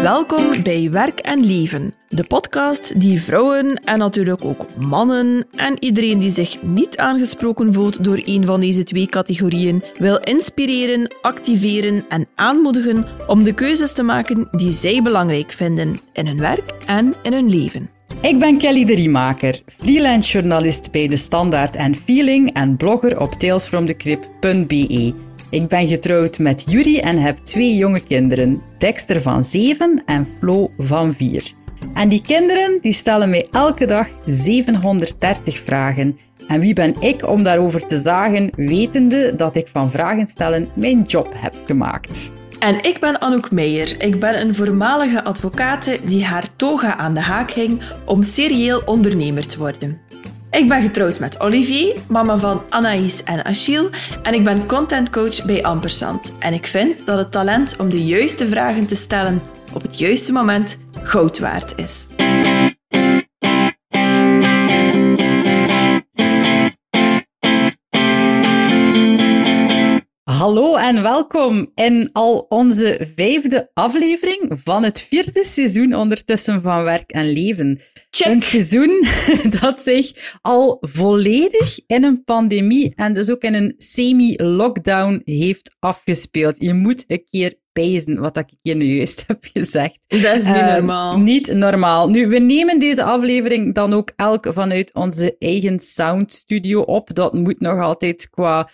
Welkom bij Werk en Leven, de podcast die vrouwen en natuurlijk ook mannen en iedereen die zich niet aangesproken voelt door een van deze twee categorieën wil inspireren, activeren en aanmoedigen om de keuzes te maken die zij belangrijk vinden in hun werk en in hun leven. Ik ben Kelly de Riemaker, freelance journalist bij De Standaard en Feeling en blogger op talesfromthecrip.be. Ik ben getrouwd met Yuri en heb twee jonge kinderen, Dexter van 7 en Flo van 4. En die kinderen die stellen mij elke dag 730 vragen. En wie ben ik om daarover te zagen, wetende dat ik van vragen stellen mijn job heb gemaakt. En ik ben Anouk Meijer. Ik ben een voormalige advocate die haar toga aan de haak hing om serieel ondernemer te worden. Ik ben getrouwd met Olivier, mama van Anaïs en Achille, en ik ben contentcoach bij Ampersand. En ik vind dat het talent om de juiste vragen te stellen op het juiste moment goud waard is. Hallo en welkom in al onze vijfde aflevering van het vierde seizoen ondertussen van Werk en Leven. Een seizoen dat zich al volledig in een pandemie en dus ook in een semi-lockdown heeft afgespeeld. Je moet een keer pezen wat ik hier nu juist heb gezegd. Dat is niet uh, normaal. Niet normaal. Nu, we nemen deze aflevering dan ook elk vanuit onze eigen soundstudio op. Dat moet nog altijd qua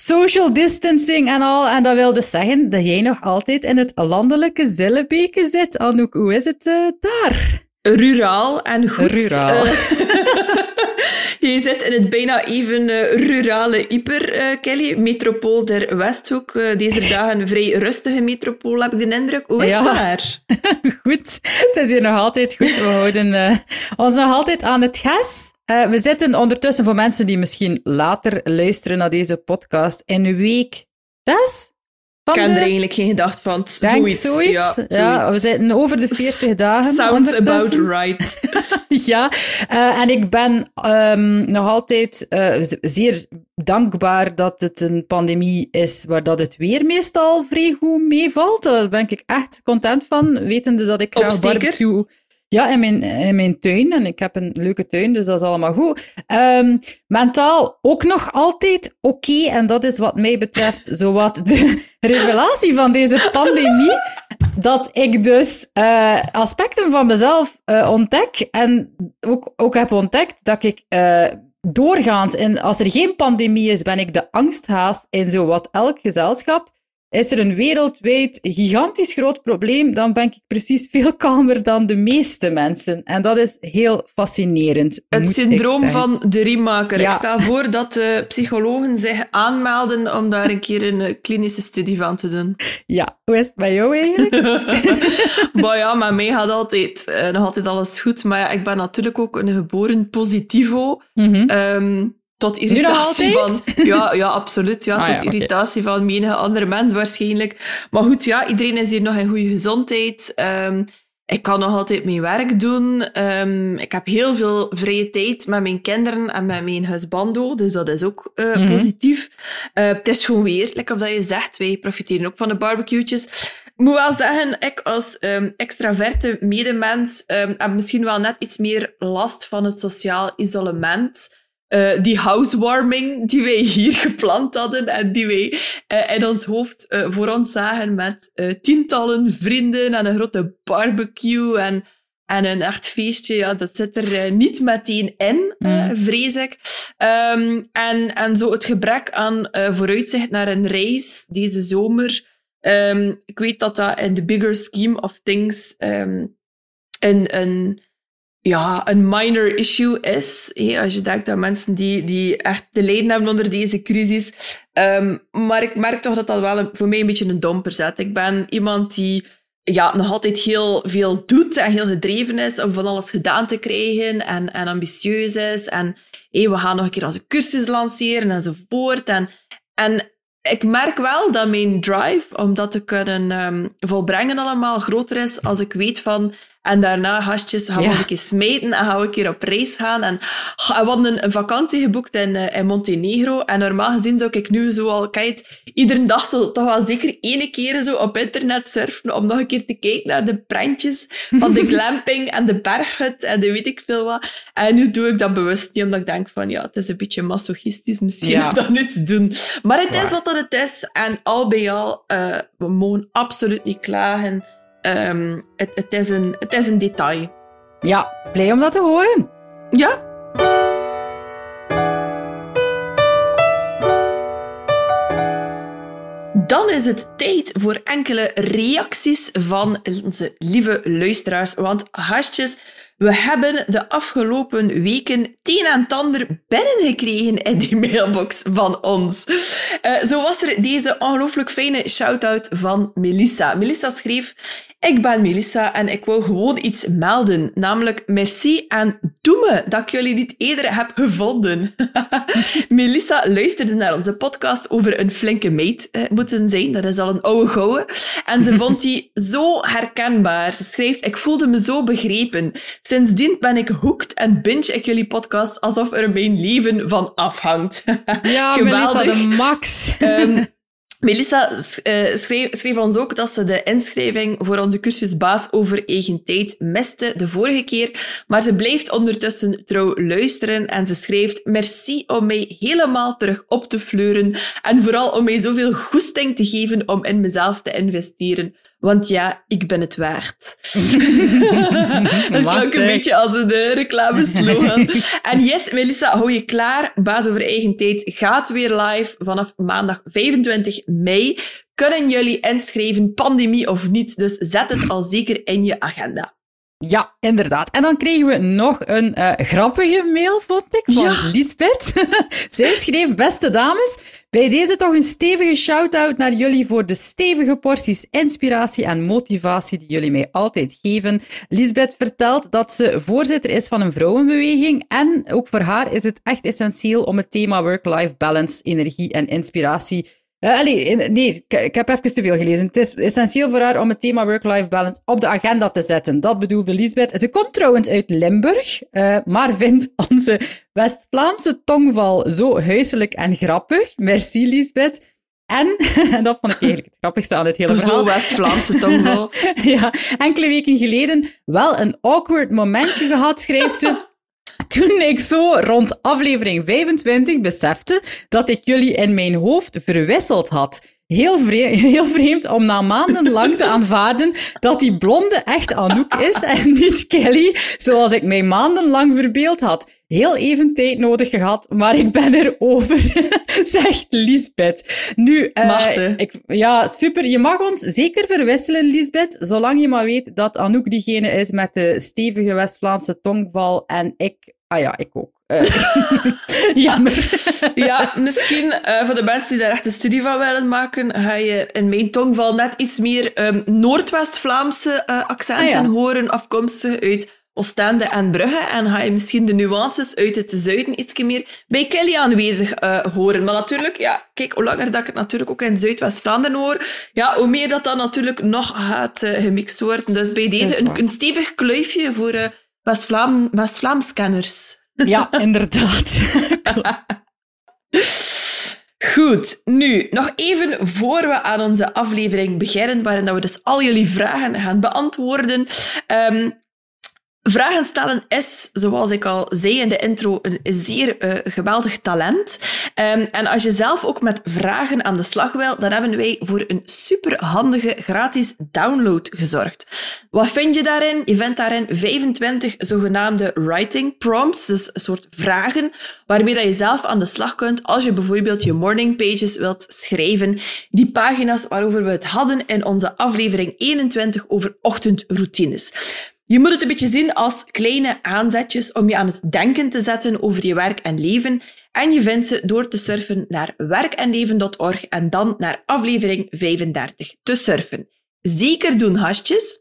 social distancing en al. En dat wil dus zeggen dat jij nog altijd in het landelijke Zillebeke zit. Anouk, hoe is het uh, daar? Ruraal en goed. Ruraal. Uh, Je zit in het bijna even eh, rurale Ieper, eh, Kelly. Metropool der Westhoek. Eh, deze dagen een vrij rustige metropool, heb ik de indruk. Hoe is het daar? goed. Het is hier nog altijd goed. We houden ons nog altijd aan het gas. we zitten ondertussen, voor mensen die misschien later luisteren naar deze podcast, in week 6 ik heb er eigenlijk geen gedacht van. Denk zoiets. zoiets. Ja, we zitten over de 40 dagen. Sounds about right. ja, eh, en ik ben ehm, nog altijd eh, zeer dankbaar dat het een pandemie is waar dat het weer meestal vrij goed meevalt. Daar ben ik echt content van, wetende dat ik graag barbecue ja, in mijn, in mijn tuin. En ik heb een leuke tuin, dus dat is allemaal goed. Um, mentaal ook nog altijd oké. En dat is wat mij betreft zowat de revelatie van deze pandemie. Dat ik dus uh, aspecten van mezelf uh, ontdek. En ook, ook heb ontdekt dat ik uh, doorgaans, en als er geen pandemie is, ben ik de angsthaas in zowat elk gezelschap is er een wereldwijd gigantisch groot probleem, dan ben ik precies veel kalmer dan de meeste mensen. En dat is heel fascinerend. Het syndroom van de riemaker. Ik stel voor dat de psychologen zich aanmelden om daar een keer een klinische studie van te doen. Ja, hoe is het bij jou eigenlijk? maar ja, met mij gaat altijd, uh, nog altijd alles goed. Maar ja, ik ben natuurlijk ook een geboren positivo. Mm -hmm tot irritatie van... Ja, ja, absoluut. Ja, ah, tot irritatie van menige andere mensen waarschijnlijk. Maar goed, ja, iedereen is hier nog in goede gezondheid. Um, ik kan nog altijd mijn werk doen. Um, ik heb heel veel vrije tijd met mijn kinderen en met mijn husbando. Dus dat is ook uh, mm -hmm. positief. Uh, het is gewoon weer, like of dat je zegt, wij profiteren ook van de barbecue'tjes. Ik moet wel zeggen, ik als um, extraverte medemens um, heb misschien wel net iets meer last van het sociaal isolement. Uh, die housewarming die wij hier gepland hadden en die wij uh, in ons hoofd uh, voor ons zagen met tientallen vrienden en een grote barbecue en, en een echt feestje, ja, dat zit er niet meteen in, mm. vrees ik. Um, en, en zo het gebrek aan vooruitzicht naar een reis deze zomer. Um, ik weet dat dat in the bigger scheme of things um, een, een ja, een minor issue is. als je denkt aan mensen die, die echt te lijden hebben onder deze crisis. Um, maar ik merk toch dat dat wel voor mij een beetje een domper zet. Ik ben iemand die ja, nog altijd heel veel doet en heel gedreven is om van alles gedaan te krijgen en, en ambitieus is. En we gaan nog een keer onze cursus lanceren enzovoort. En, en ik merk wel dat mijn drive om dat te kunnen um, volbrengen allemaal groter is als ik weet van En daarna, gastjes, gaan we een keer smeten en gaan we een keer op reis gaan. En we hadden een vakantie geboekt in, uh, in Montenegro. En normaal gezien zou ik nu zo al, kijk, iedere dag zo toch wel zeker één keer zo op internet surfen om nog een keer te kijken naar de prentjes van de glamping en de berghut en de weet ik veel wat. En nu doe ik dat bewust niet, omdat ik denk van, ja, het is een beetje masochistisch misschien om dat nu te doen. Maar het is wat dat het is. En al bij al, uh, we mogen absoluut niet klagen. Um, het, het, is een, het is een detail. Ja, blij om dat te horen. Ja. Dan is het tijd voor enkele reacties van onze lieve luisteraars. Want hasjes, we hebben de afgelopen weken een en ander binnengekregen in die mailbox van ons. Uh, zo was er deze ongelooflijk fijne shout-out van Melissa. Melissa schreef... Ik ben Melissa en ik wil gewoon iets melden. Namelijk merci en doe me dat ik jullie niet eerder heb gevonden. Melissa luisterde naar onze podcast over een flinke meid eh, moeten zijn. Dat is al een oude gouden. En ze vond die zo herkenbaar. Ze schrijft, ik voelde me zo begrepen. Sindsdien ben ik hooked en binge ik jullie podcast alsof er mijn leven van afhangt. ja, Melissa de max. Um, Melissa uh, schreef, schreef, ons ook dat ze de inschrijving voor onze cursus Baas over eigen tijd miste de vorige keer, maar ze blijft ondertussen trouw luisteren en ze schreef merci om mij helemaal terug op te fleuren en vooral om mij zoveel goesting te geven om in mezelf te investeren. Want ja, ik ben het waard. dat klinkt een beetje als een uh, reclameslogan. en yes, Melissa, hou je klaar. Baas over eigen tijd gaat weer live vanaf maandag 25 mei. Kunnen jullie inschrijven, pandemie of niet? Dus zet het al zeker in je agenda. Ja, inderdaad. En dan kregen we nog een uh, grappige mail, vond ik, van ja. Lisbeth. Zij schreef, beste dames, bij deze toch een stevige shout-out naar jullie voor de stevige porties inspiratie en motivatie die jullie mij altijd geven. Lisbeth vertelt dat ze voorzitter is van een vrouwenbeweging en ook voor haar is het echt essentieel om het thema work-life balance, energie en inspiratie uh, allee, nee, ik, heb even te veel gelezen. Het is essentieel voor haar om het thema work-life balance op de agenda te zetten. Dat bedoelde Lisbeth. Ze komt trouwens uit Limburg, uh, maar vindt onze West-Vlaamse tongval zo huiselijk en grappig. Merci, Lisbeth. En, en dat vond ik eigenlijk het grappigste aan het hele verhaal. Zo West-Vlaamse tongval. ja, enkele weken geleden wel een awkward momentje gehad, schrijft ze toen ik zo rond aflevering 25 besefte dat ik jullie in mijn hoofd verwisseld had. Heel vreemd, heel vreemd om na maanden lang te aanvaarden dat die blonde echt Anouk is en niet Kelly, zoals ik mij maandenlang verbeeld had. Heel even tijd nodig gehad, maar ik ben er over, zegt Lisbeth. Nu, uh, ik, ja, super. Je mag ons zeker verwisselen, Lisbeth, zolang je maar weet dat Anouk diegene is met de stevige West-Vlaamse tongval en ik Ah ja, ik ook. Uh, jammer. ja, misschien uh, voor de mensen die daar echt een studie van willen maken, ga je in mijn tongval net iets meer um, Noordwest-Vlaamse uh, accenten ah, horen, afkomstig uit Oostende en Brugge. En ga je misschien de nuances uit het zuiden iets meer bij Kelly aanwezig horen. Maar natuurlijk, ja, kijk, hoe langer dat ik het natuurlijk ook in Zuidwest-Vlaanderen hoor, ja, hoe meer dat dan natuurlijk nog gaat gemixt worden. Dus bij deze een, een, stevig kluifje voor West-Vlaams-kenners. ja, inderdaad. Goed, nu nog even voor we aan onze aflevering beginnen, waarin we dus al jullie vragen gaan beantwoorden. Um, Vragen stellen is, zoals ik al zei in de intro, een zeer uh, geweldig talent. Um, en als je zelf ook met vragen aan de slag wil, dan hebben wij voor een superhandige gratis download gezorgd. Wat vind je daarin? Je vindt daarin 25 zogenaamde writing prompts, dus een soort vragen waarmee dat je zelf aan de slag kunt als je bijvoorbeeld je morning pages wilt schrijven. Die pagina's waarover we het hadden in onze aflevering 21 over ochtendroutines. Je moet het een beetje zien als kleine aanzetjes om je aan het denken te zetten over je werk en leven. En je vindt ze door te surfen naar werkenleven.org en dan naar aflevering 35 te surfen. Zeker doen, hasjes!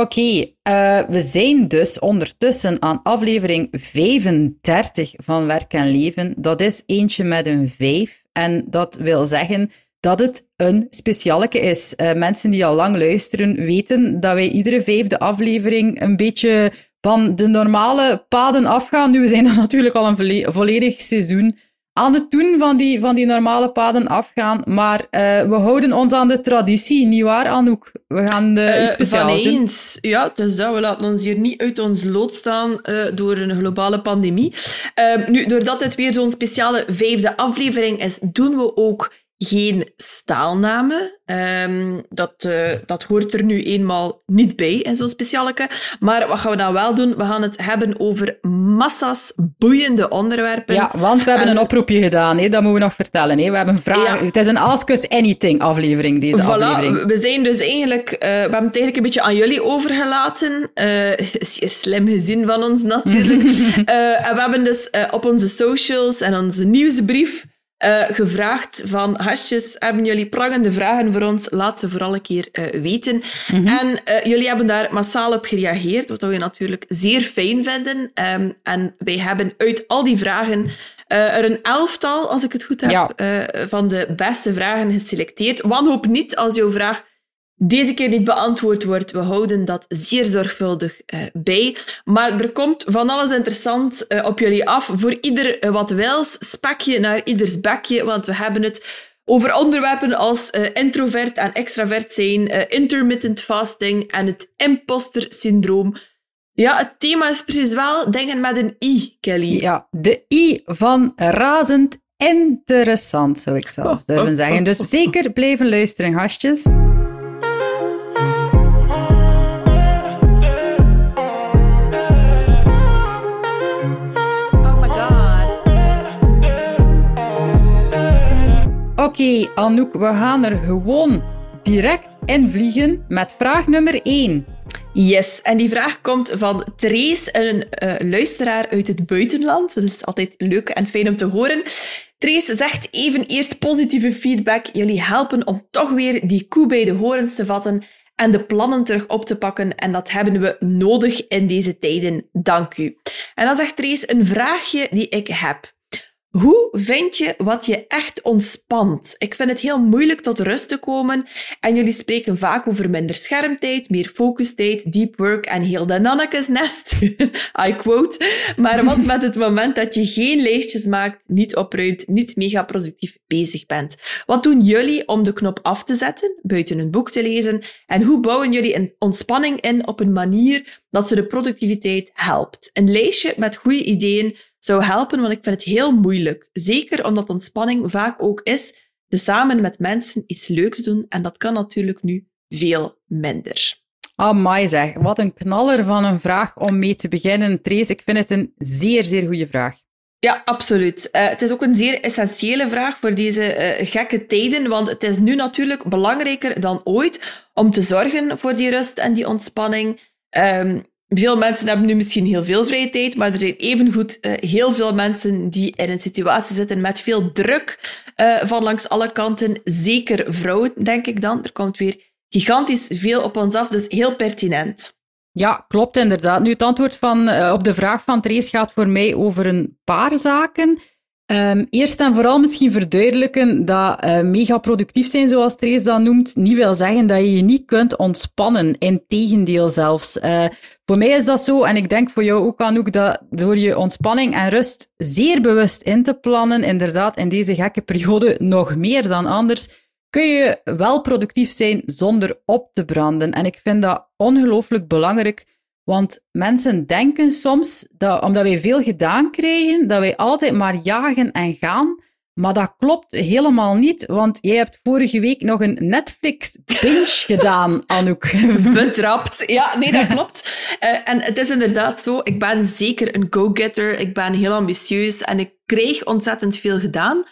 Oké, eh, we zijn dus ondertussen aan aflevering 35 van Werk en Leven. Dat is eentje met een 5. En dat wil zeggen dat het een specialeke is. Uh, mensen die al lang luisteren weten dat wij iedere vijfde aflevering een beetje van de normale paden afgaan. Nu, we zijn dan natuurlijk al een volledig seizoen aan het doen van die, van die normale paden afgaan. Maar uh, we houden ons aan de traditie, niet waar, Anouk? We gaan uh, iets speciaals van eens. doen. Ja, dus dat. We laten ons hier niet uit ons lood staan door een globale pandemie. Nu, doordat dit weer zo'n speciale vijfde aflevering is, doen we ook geen staalnamen. Um, dat, uh, dat hoort er nu eenmaal niet bij in zo'n specialeke. Maar wat gaan we dan wel doen? We gaan het hebben over massa's boeiende onderwerpen. Ja, want we hebben een oproepje gedaan. Hè? Dat moeten we nog vertellen. Hè? We hebben vragen. Het is een Ask Us Anything aflevering, deze voilà, aflevering. We zijn dus eigenlijk... Uh, we hebben het eigenlijk een beetje aan jullie overgelaten. Uh, zeer slim gezien van ons, natuurlijk. en we hebben dus op onze socials en onze nieuwsbrief uh, gevraagd van hasjes, hebben jullie prangende vragen voor ons? Laat ze vooral een keer uh, weten. Mm -hmm. En uh, jullie hebben daar massaal op gereageerd, wat we natuurlijk zeer fijn vinden. Um, en wij hebben uit al die vragen er een elftal, als ik het goed heb, ja. van de beste vragen geselecteerd. Wanhoop niet als jouw vraag deze keer niet beantwoord wordt. We houden dat zeer zorgvuldig uh, bij. Maar er komt van alles interessant uh, op jullie af. Voor ieder uh, wat wils, spekje naar ieders bekje, want we hebben het over onderwerpen als introvert en extravert zijn, intermittent fasting en het imposter syndroom. Ja, het thema is precies wel dingen met een i, Kelly. Ja, de i van razend interessant, zou ik zelfs durven zeggen. Dus zeker blijven luisteren, gastjes. Okay, Anouk, we gaan er gewoon direct in vliegen met vraag nummer 1. Yes, en die vraag komt van Trace, een uh, luisteraar uit het buitenland. Dat is altijd leuk en fijn om te horen. Trace zegt even eerst positieve feedback. Jullie helpen om toch weer die koe bij de horens te vatten en de plannen terug op te pakken. En dat hebben we nodig in deze tijden. Dank u. En dan zegt Trace een vraagje die ik heb. Hoe vind je wat je echt ontspant? Ik vind het heel moeilijk tot rust te komen en jullie spreken vaak over minder schermtijd, meer focustijd, deep work en heel de nannekesnest. I quote. Maar wat met het moment dat je geen lijstjes maakt, niet opruimt, niet mega productief bezig bent? Wat doen jullie om de knop af te zetten, buiten een boek te lezen? En hoe bouwen jullie een ontspanning in op een manier dat ze de productiviteit helpt? Een lijstje met goede ideeën zou helpen, want ik vind het heel moeilijk. Zeker omdat ontspanning vaak ook is de samen met mensen iets leuks doen. En dat kan natuurlijk nu veel minder. Amai zeg, wat een knaller van een vraag om mee te beginnen. Trace, ik vind het een zeer, zeer goede vraag. Ja, absoluut. Uh, het is ook een zeer essentiële vraag voor deze uh, gekke tijden, want het is nu natuurlijk belangrijker dan ooit om te zorgen voor die rust en die ontspanning. Um, veel mensen hebben nu misschien heel veel vrije tijd, maar er zijn evengoed uh, heel veel mensen die in een situatie zitten met veel druk uh, van langs alle kanten. Zeker vrouwen, denk ik dan. Er komt weer gigantisch veel op ons af, dus heel pertinent. Ja, klopt inderdaad. Nu, het antwoord van, uh, op de vraag van Trace gaat voor mij over een paar zaken. Um, eerst en vooral misschien verduidelijken dat uh, mega productief zijn, zoals Trace dat noemt, niet wil zeggen dat je je niet kunt ontspannen. Integendeel zelfs. Uh, voor mij is dat zo, en ik denk voor jou ook, Anouk, dat door je ontspanning en rust zeer bewust in te plannen, inderdaad in deze gekke periode nog meer dan anders, kun je wel productief zijn zonder op te branden. En ik vind dat ongelooflijk belangrijk want mensen denken soms, dat, omdat wij veel gedaan krijgen, dat wij altijd maar jagen en gaan. Maar dat klopt helemaal niet, want jij hebt vorige week nog een Netflix-binge gedaan, Anouk. Betrapt. Ja, nee, dat klopt. Uh, en het is inderdaad zo, ik ben zeker een go-getter, ik ben heel ambitieus en ik krijg ontzettend veel gedaan.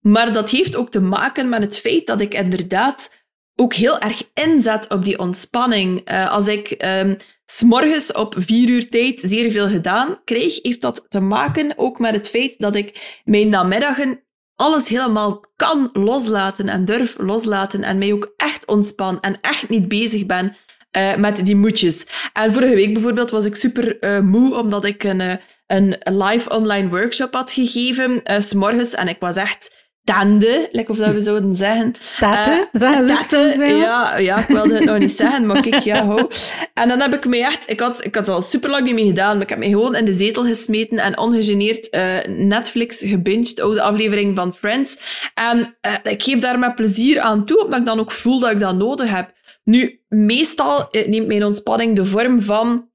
Maar dat heeft ook te maken met het feit dat ik inderdaad ook heel erg inzet op die ontspanning. Uh, als ik um, s'morgens op vier uur tijd zeer veel gedaan krijg, heeft dat te maken ook met het feit dat ik mijn namiddagen alles helemaal kan loslaten en durf loslaten en mij ook echt ontspan en echt niet bezig ben uh, met die moedjes. En vorige week bijvoorbeeld was ik super uh, moe omdat ik een, een live online workshop had gegeven, uh, s morgens. En ik was echt tande, like of dat we zouden zeggen. Uh, zeggen ze soms bij ja, ja, ik wilde het nog niet zeggen, maar kijk, ja, ho. En dan heb ik me echt... Ik had, ik had al super lang niet mee gedaan, maar ik heb me gewoon in de zetel gesmeten en ongegeneerd uh, Netflix gebinged, oude aflevering van Friends. En uh, ik geef daar met plezier aan toe, omdat ik dan ook voel dat ik dat nodig heb. Nu, meestal neemt mijn ontspanning de vorm van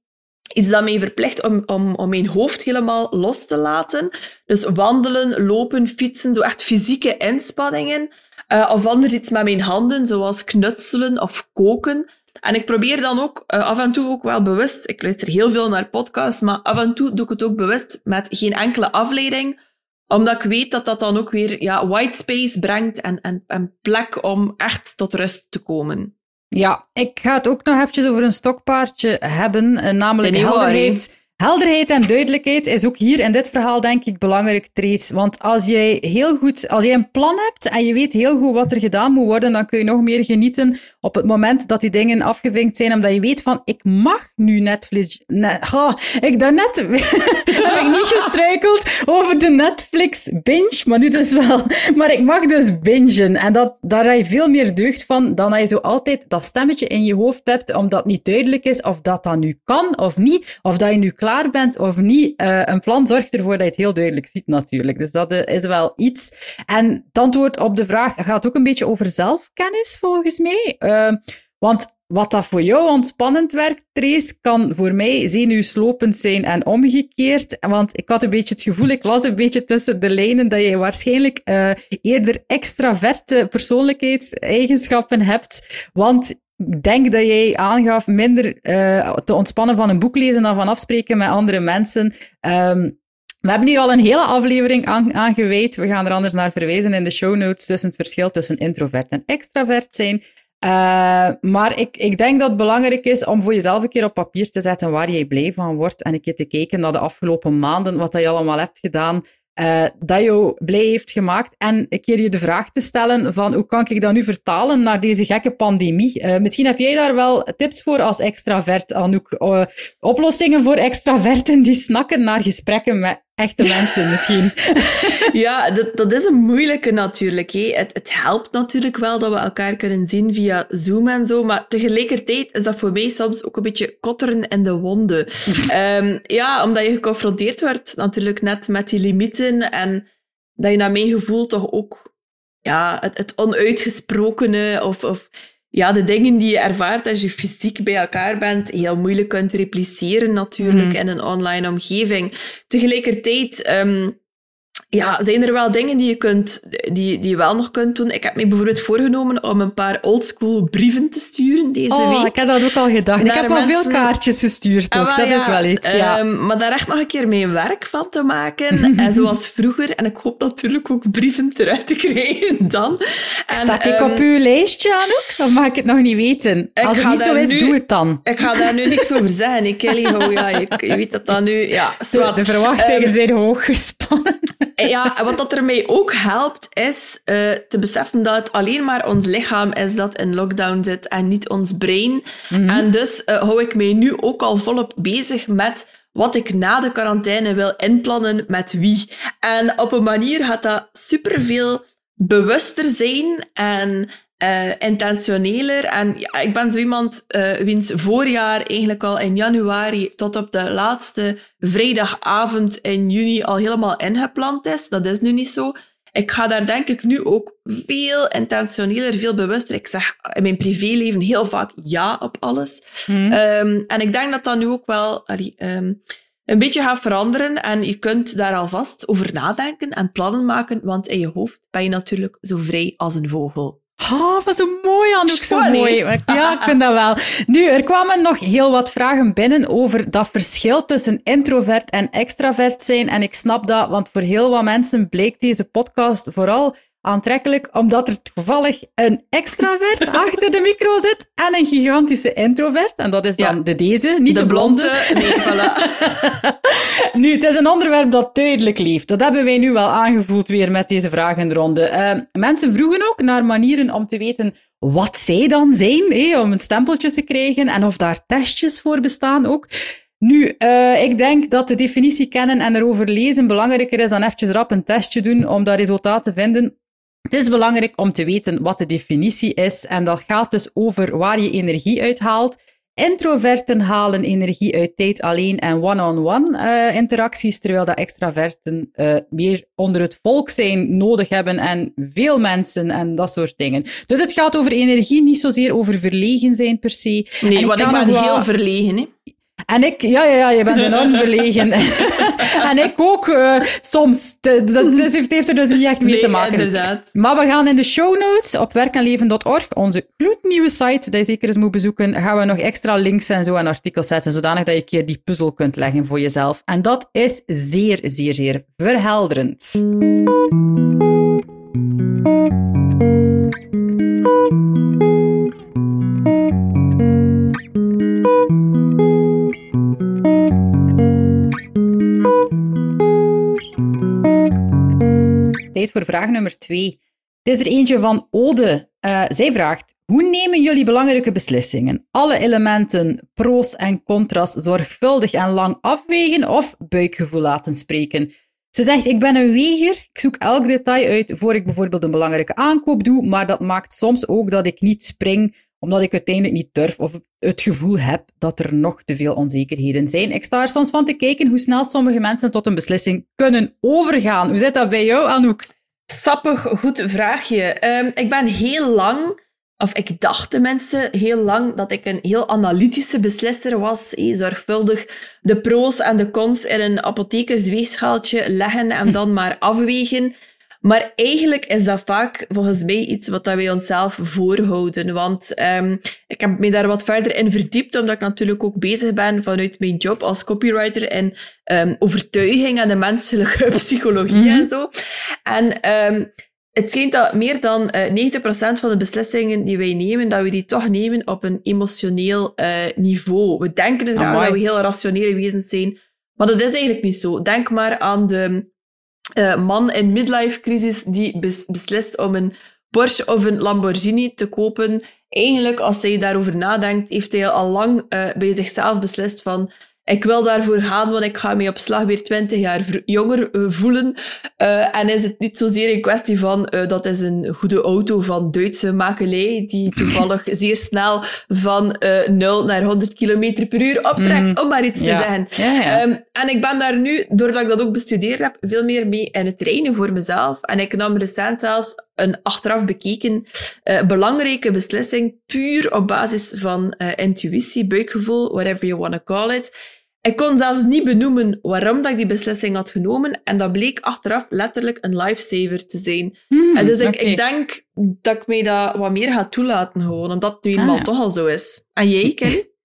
iets dat mij verplicht om, om, om mijn hoofd helemaal los te laten. Dus wandelen, lopen, fietsen, zo echt fysieke inspanningen. Uh, of anders iets met mijn handen, zoals knutselen of koken. En ik probeer dan ook uh, af en toe ook wel bewust, ik luister heel veel naar podcasts, maar af en toe doe ik het ook bewust met geen enkele afleiding, omdat ik weet dat dat dan ook weer ja, white space brengt en, en, en plek om echt tot rust te komen. Ja, ik ga het ook nog eventjes over een stokpaardje hebben, eh, namelijk helderheid. Helderheid en duidelijkheid is ook hier in dit verhaal denk ik belangrijk, Trace. Want als jij heel goed, als jij een plan hebt en je weet heel goed wat er gedaan moet worden, dan kun je nog meer genieten op het moment dat die dingen afgevinkt zijn, omdat je weet van, ik mag nu Netflix... Net, oh, ik daarnet heb ik niet gestruikeld over de Netflix binge, maar nu dus wel. Maar ik mag dus bingen. En dat, daar heb je veel meer deugd van dan dat je zo altijd dat stemmetje in je hoofd hebt, omdat niet duidelijk is of dat dat nu kan of niet, of dat je nu bent of niet. Uh, een plan zorgt ervoor dat je het heel duidelijk ziet natuurlijk. Dus dat is wel iets. En het antwoord op de vraag gaat ook een beetje over zelfkennis, volgens mij. Uh, want wat dat voor jou ontspannend werkt, Trace, kan voor mij zenuwslopend zijn en omgekeerd. Want ik had een beetje het gevoel, ik las een beetje tussen de lijnen, dat je waarschijnlijk uh, eerder extraverte persoonlijkheidseigenschappen hebt. Want denk dat jij aangaf minder uh, te ontspannen van een boek lezen dan van afspreken met andere mensen. Um, we hebben hier al een hele aflevering aan, aan gewijd. We gaan er anders naar verwijzen in de show notes tussen het verschil tussen introvert en extravert zijn. Uh, maar ik, ik denk dat het belangrijk is om voor jezelf een keer op papier te zetten waar jij blij van wordt en een keer te kijken naar de afgelopen maanden, wat je allemaal hebt gedaan, uh, dat jou blij heeft gemaakt. En een keer je de vraag te stellen van hoe kan ik dat nu vertalen naar deze gekke pandemie? Uh, misschien heb jij daar wel tips voor als extravert, Anouk. Uh, oplossingen voor extraverten die snakken naar gesprekken met echte mensen misschien. ja, dat, dat is een moeilijke natuurlijk. Hé. Het, het helpt natuurlijk wel dat we elkaar kunnen zien via Zoom en zo, maar tegelijkertijd is dat voor mij soms ook een beetje kotteren in de wonden. um, ja, omdat je geconfronteerd wordt natuurlijk net met die limieten en dat je naar mijn gevoel toch ook ja, het, het onuitgesprokene of, of ja, de dingen die je ervaart als je fysiek bij elkaar bent, heel moeilijk kunt repliceren natuurlijk mhm. in een online omgeving. Tegelijkertijd um, ja, zijn er wel dingen die je, kunt, die, die je wel nog kunt doen. Ik heb me bijvoorbeeld voorgenomen om een paar oldschool brieven te sturen deze oh, week. ik heb dat ook al gedacht. Ik heb al veel kaartjes gestuurd ook. Ah, dat is wel iets, ja. Um, maar daar echt nog een keer mijn werk van te maken. en zoals vroeger. En ik hoop natuurlijk ook brieven eruit te krijgen dan. En, Sta ik um, op uw lijstje, Anouk? Dan mag ik het nog niet weten. Als het niet zo is, doe het dan. Ik ga daar nu niks over zeggen. Ik, Kelly, oh, ja, je, je weet dat dan nu... Ja, de verwachtingen um, zijn hoog gespannen. Ja, wat dat ermee ook helpt, is uh, te beseffen dat het alleen maar ons lichaam is dat in lockdown zit en niet ons brein. Mm En dus uh, hou ik mij nu ook al volop bezig met wat ik na de quarantaine wil inplannen met wie. En op een manier gaat dat superveel bewuster zijn en uh, intentioneler. En ja, ik ben zo iemand uh, wiens voorjaar eigenlijk al in januari tot op de laatste vrijdagavond in juni al helemaal ingepland is. Dat is nu niet zo. Ik ga daar denk ik nu ook veel intentioneler, veel bewuster. Ik zeg in mijn privéleven heel vaak ja op alles. Hmm. Um, en ik denk dat dat nu ook wel allee, um, een beetje gaat veranderen. En je kunt daar alvast over nadenken en plannen maken, want in je hoofd ben je natuurlijk zo vrij als een vogel. Oh, wat zo mooi, Anouk, zo mooi. Ja, ik vind dat wel. Nu, er kwamen nog heel wat vragen binnen over dat verschil tussen introvert en extravert zijn. En ik snap dat, want voor heel wat mensen bleek deze podcast vooral aantrekkelijk omdat er toevallig een extravert achter de micro zit en een gigantische introvert. En dat is dan de deze, niet de, blonde. Nee, voilà. nu, het is een onderwerp dat duidelijk leeft. Dat hebben wij nu wel aangevoeld weer met deze vragenronde. Uh, mensen vroegen ook naar manieren om te weten wat zij dan zijn, om een stempeltje te krijgen en of daar testjes voor bestaan ook. Nu, uh, ik denk dat de definitie kennen en erover lezen belangrijker is dan eventjes rap een testje doen om dat resultaat te vinden. Het is belangrijk om te weten wat de definitie is en dat gaat dus over waar je energie uithaalt. Introverten halen energie uit tijd alleen en one-on-one uh, interacties, terwijl dat extraverten uh, meer onder het volk zijn, nodig hebben en veel mensen en dat soort dingen. Dus het gaat over energie, niet zozeer over verlegen zijn per se. Nee, want ik ben heel verlegen. Hè? En ik, ja, ja, ja, je bent enorm verlegen. en ik ook uh, soms. Dat heeft, heeft er dus niet echt mee nee, te maken. Inderdaad. Maar we gaan in de show notes op werkenleven.org, onze gloednieuwe site, die je zeker eens moet bezoeken, gaan we nog extra links en zo en artikels zetten, zodanig dat je een keer die puzzel kunt leggen voor jezelf. En dat is zeer, zeer, zeer verhelderend. Tijd voor vraag nummer twee. Het is er eentje van Ode. Uh, zij vraagt: Hoe nemen jullie belangrijke beslissingen? Alle elementen, pro's en contra's, zorgvuldig en lang afwegen of buikgevoel laten spreken? Ze zegt: Ik ben een weger. Ik zoek elk detail uit voor ik bijvoorbeeld een belangrijke aankoop doe, maar dat maakt soms ook dat ik niet spring omdat ik uiteindelijk niet durf of het gevoel heb dat er nog te veel onzekerheden zijn. Ik sta er soms van te kijken hoe snel sommige mensen tot een beslissing kunnen overgaan. Hoe zit dat bij jou, Anouk? Sappig, goed vraagje. Um, ik ben heel lang, of ik dacht de mensen heel lang, dat ik een heel analytische beslisser was. Hey, zorgvuldig de pro's en de cons in een apothekersweegschaaltje leggen en dan maar afwegen. Maar eigenlijk is dat vaak volgens mij iets wat wij onszelf voorhouden. Want um, ik heb me daar wat verder in verdiept, omdat ik natuurlijk ook bezig ben vanuit mijn job als copywriter in um, overtuiging en de menselijke psychologie mm en zo. En um, het schijnt dat meer dan uh, 90% van de beslissingen die wij nemen, dat we die toch nemen op een emotioneel uh, niveau. We denken dat we heel rationele wezens zijn, maar dat is eigenlijk niet zo. Denk maar aan de uh, man in midlife crisis die bes beslist om een Porsche of een Lamborghini te kopen. Eigenlijk, als hij daarover nadenkt, heeft hij al lang uh, bij zichzelf beslist van ik wil daarvoor gaan, want ik ga me op slag weer 20 jaar jonger uh, voelen. Uh, en is het niet zozeer een kwestie van uh, dat is een goede auto van Duitse makelij, die toevallig zeer snel van 0 naar 100 km per uur optrekt, mm. om maar iets ja. te zeggen. Ja, ja. Um, en ik ben daar nu, doordat ik dat ook bestudeerd heb, veel meer mee in het trainen voor mezelf. En ik nam recent zelfs een achteraf bekeken belangrijke beslissing, puur op basis van intuïtie, buikgevoel, whatever you want to call it ik kon zelfs niet benoemen waarom dat ik die beslissing had genomen. En dat bleek achteraf letterlijk een lifesaver te zijn. Hmm, en dus ik, ik, denk dat ik mij dat wat meer ga toelaten, gewoon, omdat het nu eenmaal ah, toch al zo is. En jij, Kelly?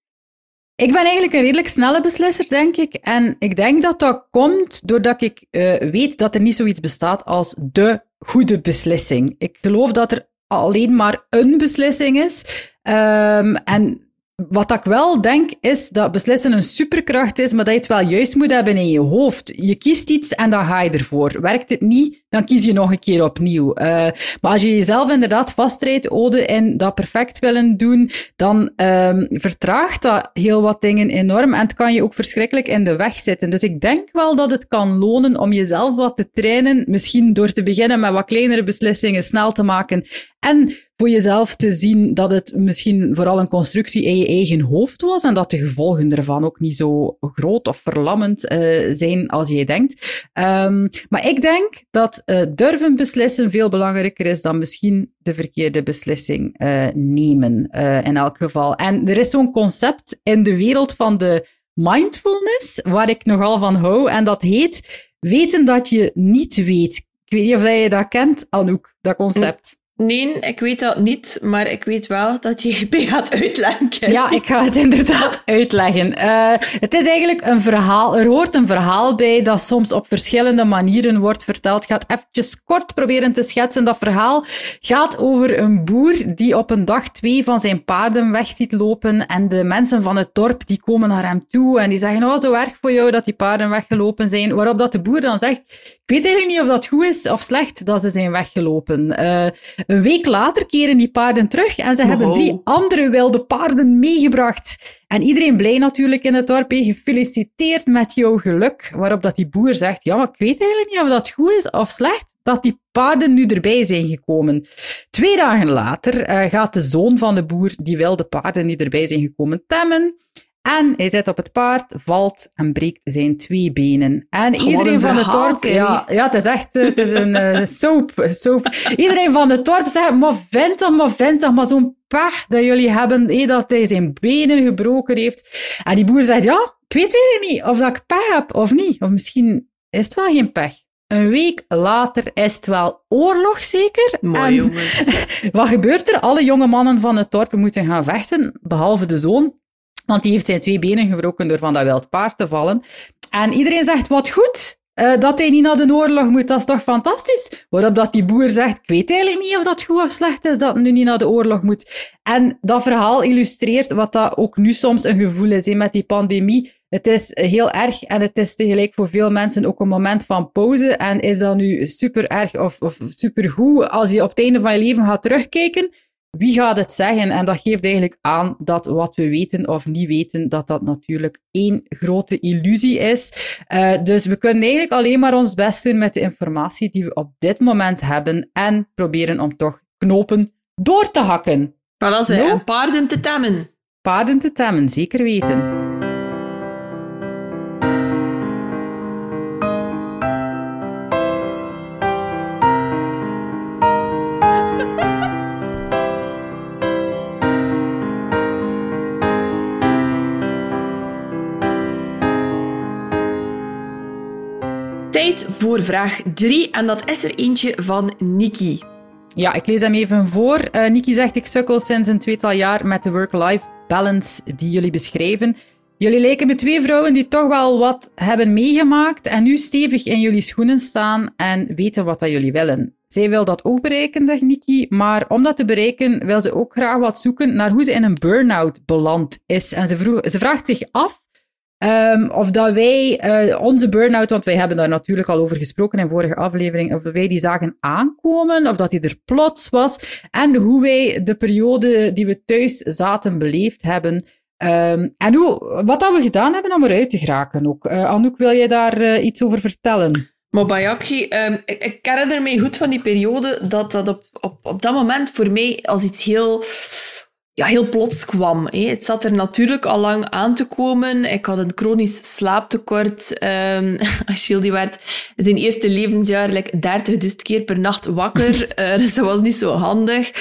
Ik ben eigenlijk een redelijk snelle beslisser, denk ik. En ik denk dat dat komt doordat ik uh, weet dat er niet zoiets bestaat als de goede beslissing. Ik geloof dat er alleen maar een beslissing is. Um, en wat ik wel denk, is dat beslissen een superkracht is, maar dat je het wel juist moet hebben in je hoofd. Je kiest iets en dan ga je ervoor. Werkt het niet, dan kies je nog een keer opnieuw. Uh, maar als je jezelf inderdaad vastrijdt, Ode, in dat perfect willen doen, dan um, vertraagt dat heel wat dingen enorm en het kan je ook verschrikkelijk in de weg zitten. Dus ik denk wel dat het kan lonen om jezelf wat te trainen, misschien door te beginnen met wat kleinere beslissingen snel te maken en voor jezelf te zien dat het misschien vooral een constructie in je eigen hoofd was en dat de gevolgen ervan ook niet zo groot of verlammend uh, zijn als je denkt. Um, maar ik denk dat uh, durven beslissen veel belangrijker is dan misschien de verkeerde beslissing uh, nemen, in elk geval. En er is zo'n concept in de wereld van de mindfulness, waar ik nogal van hou, en dat heet weten dat je niet weet. Ik weet niet of je dat kent, Anouk, dat concept. Nee, ik weet dat niet, maar ik weet wel dat je gaat uitleggen. Ja, ik ga het inderdaad uitleggen. Uh, het is eigenlijk een verhaal, er hoort een verhaal bij dat soms op verschillende manieren wordt verteld. Ik ga het eventjes kort proberen te schetsen. Dat verhaal gaat over een boer die op een dag twee van zijn paarden weg ziet lopen en de mensen van het dorp die komen naar hem toe en die zeggen, oh, zo erg voor jou dat die paarden weggelopen zijn. Waarop dat de boer dan zegt, ik weet eigenlijk niet of dat goed is of slecht dat ze zijn weggelopen. Uh, een week later keren die paarden terug en ze hebben drie andere wilde paarden meegebracht. En iedereen blij natuurlijk in het dorp. Gefeliciteerd met jouw geluk. Waarop dat die boer zegt, ja, maar ik weet eigenlijk niet of dat goed is of slecht dat die paarden nu erbij zijn gekomen. Twee dagen later uh, gaat de zoon van de boer die wilde paarden die erbij zijn gekomen temmen. En hij zit op het paard, valt en breekt zijn twee benen. En iedereen van het dorp... Ja, ja, het is echt het is een uh, soap, soap. Iedereen van het dorp zegt, maar vindt toch, maar vindt maar zo'n pech dat jullie hebben, hé, dat hij zijn benen gebroken heeft. En die boer zegt, ja, ik weet eigenlijk niet of dat ik pech heb of niet. Of misschien is het wel geen pech. Een week later is het wel oorlog, zeker? Mooi, jongens. wat gebeurt er? Alle jonge mannen van het dorp moeten gaan vechten, behalve de zoon. Want die heeft zijn twee benen gebroken door van dat wild paard te vallen. En iedereen zegt, wat goed, uh, dat hij niet naar de oorlog moet, dat is toch fantastisch? Waarop dat die boer zegt, ik weet eigenlijk niet of dat goed of slecht is dat hij nu niet naar de oorlog moet. En dat verhaal illustreert wat dat ook nu soms een gevoel is met die pandemie. Het is heel erg en het is tegelijk voor veel mensen ook een moment van pauze. En is dat nu super erg of, of super goed als je op het einde van je leven gaat terugkijken? Wie gaat het zeggen? En dat geeft eigenlijk aan dat wat we weten of niet weten, dat dat natuurlijk één grote illusie is. Uh, dus we kunnen eigenlijk alleen maar ons best doen met de informatie die we op dit moment hebben en proberen om toch knopen door te hakken. Voilà, no? en paarden te temmen. Paarden te temmen, zeker weten. Tijd voor vraag 3 en dat is er eentje van Nikki. Ja, ik lees hem even voor. Uh, Nikki zegt, ik sukkel sinds een tweetal jaar met de work-life balance die jullie beschrijven. Jullie lijken me twee vrouwen die toch wel wat hebben meegemaakt en nu stevig in jullie schoenen staan en weten wat dat jullie willen. Zij wil dat ook bereiken, zegt Nikki, maar om dat te bereiken wil ze ook graag wat zoeken naar hoe ze in een burn-out beland is. En ze, vroeg, ze vraagt zich af Um, of dat wij uh, onze burn-out, want wij hebben daar natuurlijk al over gesproken in vorige aflevering, of wij die zagen aankomen, of dat die er plots was, en hoe wij de periode die we thuis zaten beleefd hebben. Um, en hoe, wat dat we gedaan hebben om eruit te geraken ook. Uh, Anouk, wil jij daar uh, iets over vertellen? Mobayaki, um, ik, ik herinner mij goed van die periode dat dat op, op, op dat moment voor mij als iets heel ja, heel plots kwam. Hè. Het zat er natuurlijk al lang aan te komen. Ik had een chronisch slaaptekort. Um, Achille die werd in zijn eerste levensjaar like, 30 keer per nacht wakker. uh, dus dat was niet zo handig.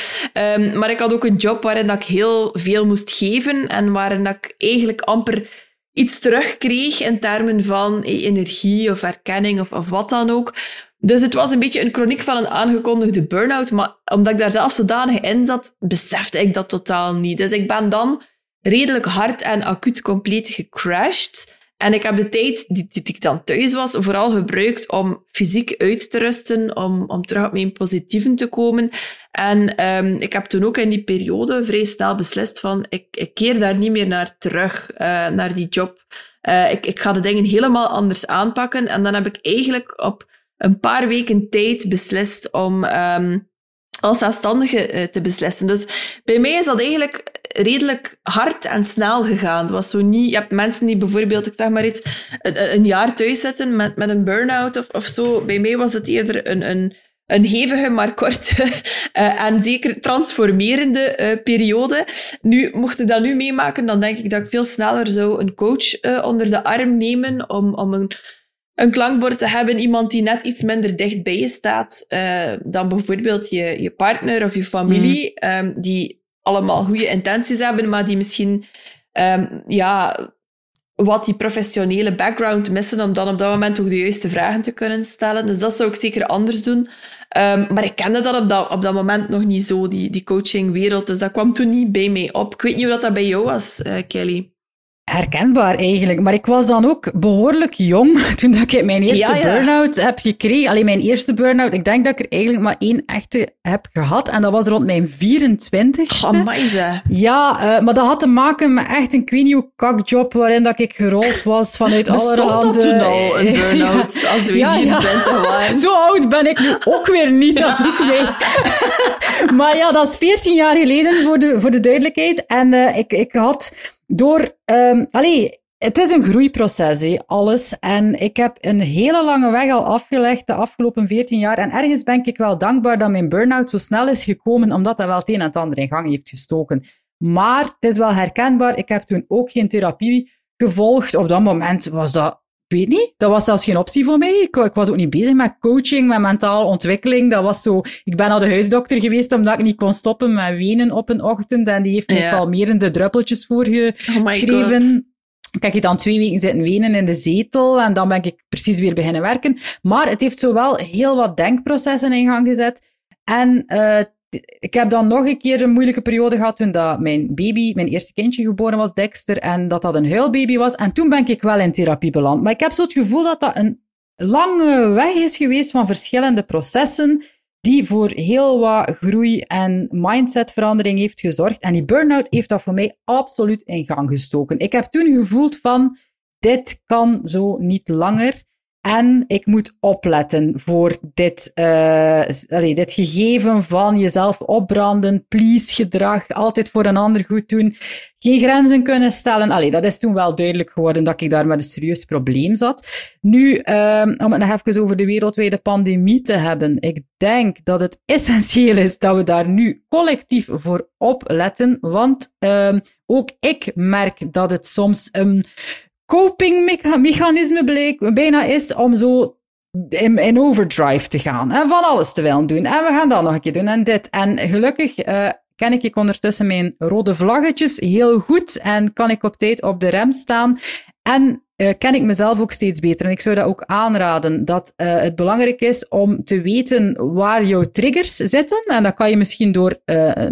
Um, maar ik had ook een job waarin dat ik heel veel moest geven en waarin dat ik eigenlijk amper iets terugkreeg in termen van energie of erkenning of, of wat dan ook. Dus het was een beetje een chroniek van een aangekondigde burn-out, maar omdat ik daar zelf zodanig in zat, besefte ik dat totaal niet. Dus ik ben dan redelijk hard en acuut compleet gecrashed. En ik heb de tijd die, ik dan thuis was, vooral gebruikt om fysiek uit te rusten, om, om terug op mijn positieven te komen. En um, ik heb toen ook in die periode vrij snel beslist van, ik, ik keer daar niet meer naar terug, uh, naar die job. Uh, ik, ik ga de dingen helemaal anders aanpakken. En dan heb ik eigenlijk op een paar weken tijd beslist om um, als zelfstandige uh, te beslissen. Dus bij mij is dat eigenlijk redelijk hard en snel gegaan. Het was zo niet... Je hebt mensen die bijvoorbeeld, ik zeg maar iets, een, jaar thuis zitten met, met een burn-out of, of zo. Bij mij was het eerder een, een, een hevige, maar korte uh, en zeker transformerende uh, periode. Nu, mocht ik dat nu meemaken, dan denk ik dat ik veel sneller zou een coach uh, onder de arm nemen om, om een een klankbord te hebben, iemand die net iets minder dicht bij je staat uh, dan bijvoorbeeld je, je partner of je familie, mm. um, die allemaal goede intenties hebben, maar die misschien um, ja, wat die professionele background missen om dan op dat moment ook de juiste vragen te kunnen stellen. Dus dat zou ik zeker anders doen. Um, maar ik kende dat op, dat op dat moment nog niet zo, die, die coachingwereld. Dus dat kwam toen niet bij mij op. Ik weet niet hoe dat, dat bij jou was, uh, Kelly herkenbaar eigenlijk. Maar ik was dan ook behoorlijk jong toen dat ik mijn eerste burn-out heb gekregen. Alleen mijn eerste burn-out, ik denk dat ik er eigenlijk maar één echte heb gehad. En dat was rond mijn 24 Ja, uh, maar dat had te maken met echt een queenio kakjob waarin dat ik gerold was vanuit allerhande... Bestond dat toen al, een burn-out, als we ja, 24 waren? Zo oud ben ik nu ook weer niet. nee. maar ja, dat is 14 jaar geleden, voor de, voor de duidelijkheid. En uh, ik, ik had door, um, allee, het is een groeiproces, alles. En ik heb een hele lange weg al afgelegd de afgelopen 14 jaar. En ergens ben ik wel dankbaar dat mijn burn-out zo snel is gekomen, omdat dat wel het een en het ander in gang heeft gestoken. Maar het is wel herkenbaar. Ik heb toen ook geen therapie gevolgd. Op dat moment was dat weet niet, dat was zelfs geen optie voor mij. Ik, ik, was ook niet bezig met coaching, met mentale ontwikkeling. Dat was zo, ik ben naar de huisdokter geweest omdat ik niet kon stoppen met wenen op een ochtend. En die heeft me ja. kalmerende druppeltjes voorgeschreven. Oh ik heb dan twee weken zitten wenen in de zetel en dan ben ik precies weer beginnen werken. Maar het heeft zowel heel wat denkprocessen in gang gezet en uh, ik heb dan nog een keer een moeilijke periode gehad toen dat mijn baby, mijn eerste kindje geboren was, Dexter, en dat dat een huilbaby was. En toen ben ik wel in therapie beland. Maar ik heb zo het gevoel dat dat een lange weg is geweest van verschillende processen die voor heel wat groei en mindsetverandering heeft gezorgd. En die burn-out heeft dat voor mij absoluut in gang gestoken. Ik heb toen gevoeld van, dit kan zo niet langer. En ik moet opletten voor dit, uh, allee, dit gegeven van jezelf opbranden, please gedrag, altijd voor een ander goed doen, geen grenzen kunnen stellen. Allee, dat is toen wel duidelijk geworden dat ik daar met een serieus probleem zat. Nu, uh, om het nog even over de wereldwijde pandemie te hebben. Ik denk dat het essentieel is dat we daar nu collectief voor opletten, want uh, ook ik merk dat het soms een copingmechanisme bleek, bijna is om zo in, overdrive te gaan. En van alles te willen doen. En we gaan dat nog een keer doen en dit. En gelukkig uh, ken ik ondertussen mijn rode vlaggetjes heel goed en kan ik op tijd op de rem staan. En uh, ken ik mezelf ook steeds beter. En ik zou dat ook aanraden, dat uh, het belangrijk is om te weten waar jouw triggers zitten. En dat kan je misschien door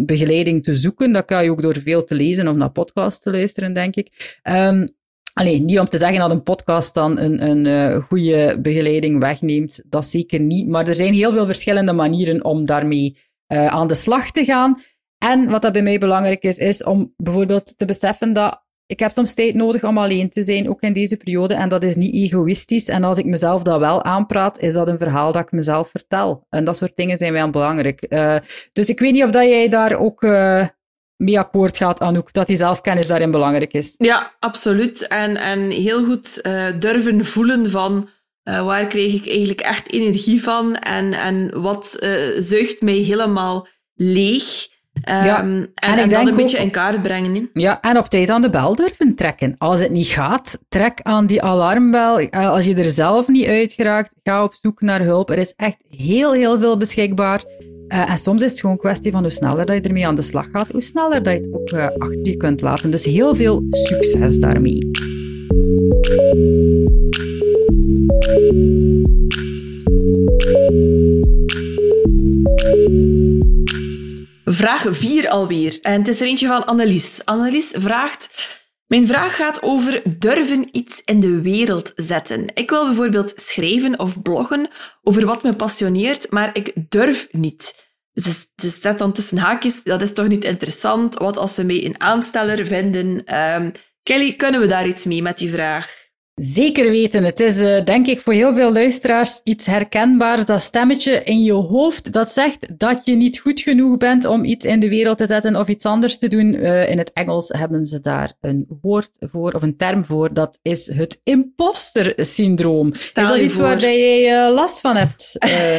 begeleiding te zoeken. Dat kan je ook door veel te lezen of naar podcasts te luisteren, denk ik. Um, Alleen, niet om te zeggen dat een podcast dan een, een uh, goede begeleiding wegneemt. Dat zeker niet. Maar er zijn heel veel verschillende manieren om daarmee uh, aan de slag te gaan. En wat dat bij mij belangrijk is, is om bijvoorbeeld te beseffen dat ik heb soms tijd nodig om alleen te zijn, ook in deze periode. En dat is niet egoïstisch. En als ik mezelf dat wel aanpraat, is dat een verhaal dat ik mezelf vertel. En dat soort dingen zijn wel belangrijk. Uh, dus ik weet niet of dat jij daar ook mee akkoord gaat, Anouk, dat die zelfkennis daarin belangrijk is. Ja, absoluut. En, en heel goed uh, durven voelen van uh, waar krijg ik eigenlijk echt energie van en, en wat uh, zuigt mij helemaal leeg. Um, ja, en, en, en dan een beetje in kaart brengen. Ja, en op tijd aan de bel durven trekken. Als het niet gaat, trek aan die alarmbel. Als je er zelf niet uit geraakt, ga op zoek naar hulp. Er is echt heel, heel veel beschikbaar. Uh, en soms is het gewoon een kwestie van hoe sneller dat je ermee aan de slag gaat, hoe sneller dat je het ook uh, achter je kunt laten. Dus heel veel succes daarmee. Vraag 4 alweer. En het is er eentje van Annelies. Annelies vraagt... Mijn vraag gaat over durven iets in de wereld zetten. Ik wil bijvoorbeeld schrijven of bloggen over wat me passioneert, maar ik durf niet. Ze, ze dan tussen haakjes, dat is toch niet interessant? Wat als ze mij een aansteller vinden? Um, Kelly, kunnen we daar iets mee met die vraag? Zeker weten. Het is uh, denk ik voor heel veel luisteraars iets herkenbaars. Dat stemmetje in je hoofd dat zegt dat je niet goed genoeg bent om iets in de wereld te zetten of iets anders te doen. Uh, in het Engels hebben ze daar een woord voor of een term voor. Dat is het imposter syndroom. is dat iets voor. waar jij uh, last van hebt,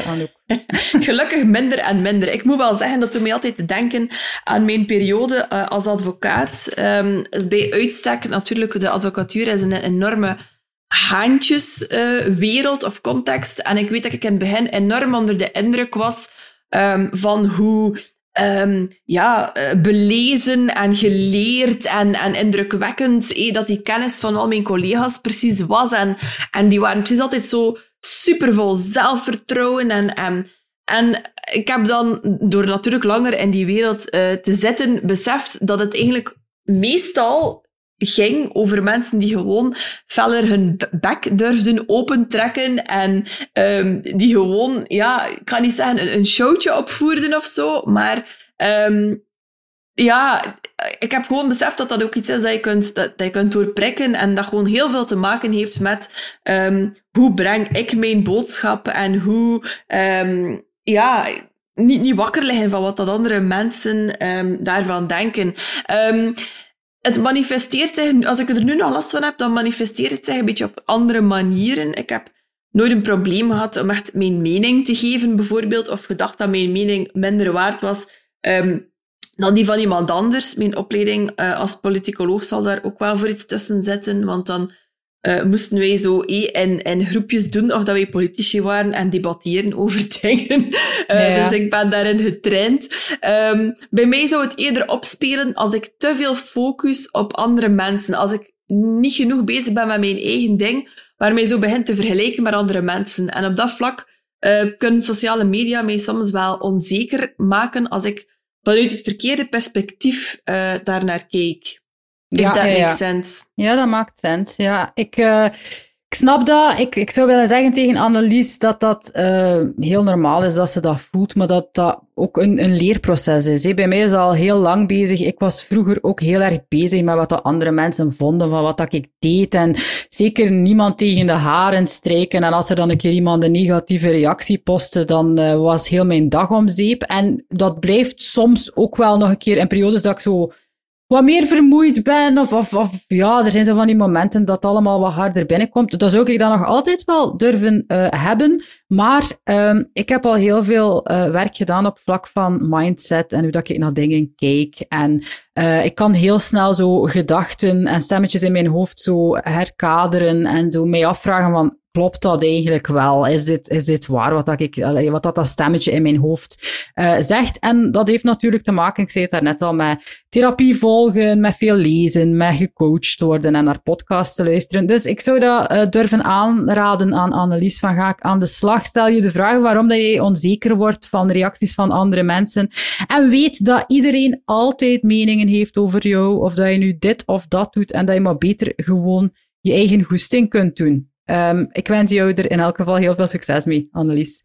Anouk? Gelukkig minder en minder. Ik moet wel zeggen dat doet mij altijd te denken aan mijn periode als advocaat. Is bij uitstek natuurlijk, de advocatuur is een enorme haantjeswereld uh, of context. En ik weet dat ik in het begin enorm onder de indruk was um, van hoe um, ja, uh, belezen en geleerd en, en indrukwekkend eh, dat die kennis van al mijn collega's precies was. En, en die waren precies altijd zo supervol zelfvertrouwen. En, en, en ik heb dan, door natuurlijk langer in die wereld uh, te zitten, beseft dat het eigenlijk meestal ging over mensen die gewoon feller hun bek durfden opentrekken en um, die gewoon, ja, ik kan niet zeggen een, een showtje opvoerden of zo, maar um, ja, ik heb gewoon beseft dat dat ook iets is dat je kunt, dat, je kunt doorprikken en dat gewoon heel veel te maken heeft met um, hoe breng ik mijn boodschap en hoe, um, ja, niet, niet wakker liggen van wat dat andere mensen um, daarvan denken. Het manifesteert zich, als ik er nu nog last van heb, dan manifesteert het zich een beetje op andere manieren. Ik heb nooit een probleem gehad om echt mijn mening te geven, bijvoorbeeld, of gedacht dat mijn mening minder waard was um, dan die van iemand anders. Mijn opleiding uh, als politicoloog zal daar ook wel voor iets tussen zitten, want dan uh, moesten wij zo eh, in, in groepjes doen of dat wij politici waren en debatteren over dingen. Uh, Dus ik ben daarin getraind. Um, bij mij zou het eerder opspelen als ik te veel focus op andere mensen. Als ik niet genoeg bezig ben met mijn eigen ding, waarmee zo begint te vergelijken met andere mensen. En op dat vlak uh, kunnen sociale media mij soms wel onzeker maken als ik vanuit het verkeerde perspectief uh, daarnaar kijk. If ja, that ja, makes sense. Ja, dat maakt sens. Ja, ik, uh, ik snap dat. Ik, ik zou willen zeggen tegen Annelies dat dat uh, heel normaal is dat ze dat voelt, maar dat dat ook een, een leerproces is. Bij mij is al heel lang bezig. Ik was vroeger ook heel erg bezig met wat de andere mensen vonden van wat dat ik deed. En zeker niemand tegen de haren strijken. En als er dan een keer iemand een negatieve reactie postte, dan uh, was heel mijn dag om zeep. En dat blijft soms ook wel nog een keer in periodes dat ik zo wat meer vermoeid ben. Of, of, of ja, er zijn zo van die momenten dat allemaal wat harder binnenkomt. Dat zou ik dan nog altijd wel durven uh, hebben. Maar um, ik heb al heel veel uh, werk gedaan op vlak van mindset en hoe dat ik naar dingen kijk. En uh, ik kan heel snel zo gedachten en stemmetjes in mijn hoofd zo herkaderen en zo mij afvragen van klopt dat eigenlijk wel? Is dit, is dit waar wat, dat ik, wat dat, dat stemmetje in mijn hoofd uh, zegt? En dat heeft natuurlijk te maken, ik zei het daarnet al, met therapie volgen, met veel lezen, met gecoacht worden en naar podcasts te luisteren. Dus ik zou dat uh, durven aanraden aan Annelies van ga ik aan de slag. Stel je de vraag waarom dat je onzeker wordt van reacties van andere mensen. En weet dat iedereen altijd meningen heeft over jou, of dat je nu dit of dat doet en dat je maar beter gewoon je eigen goesting kunt doen. Um, ik wens jou er in elk geval heel veel succes mee, Annelies.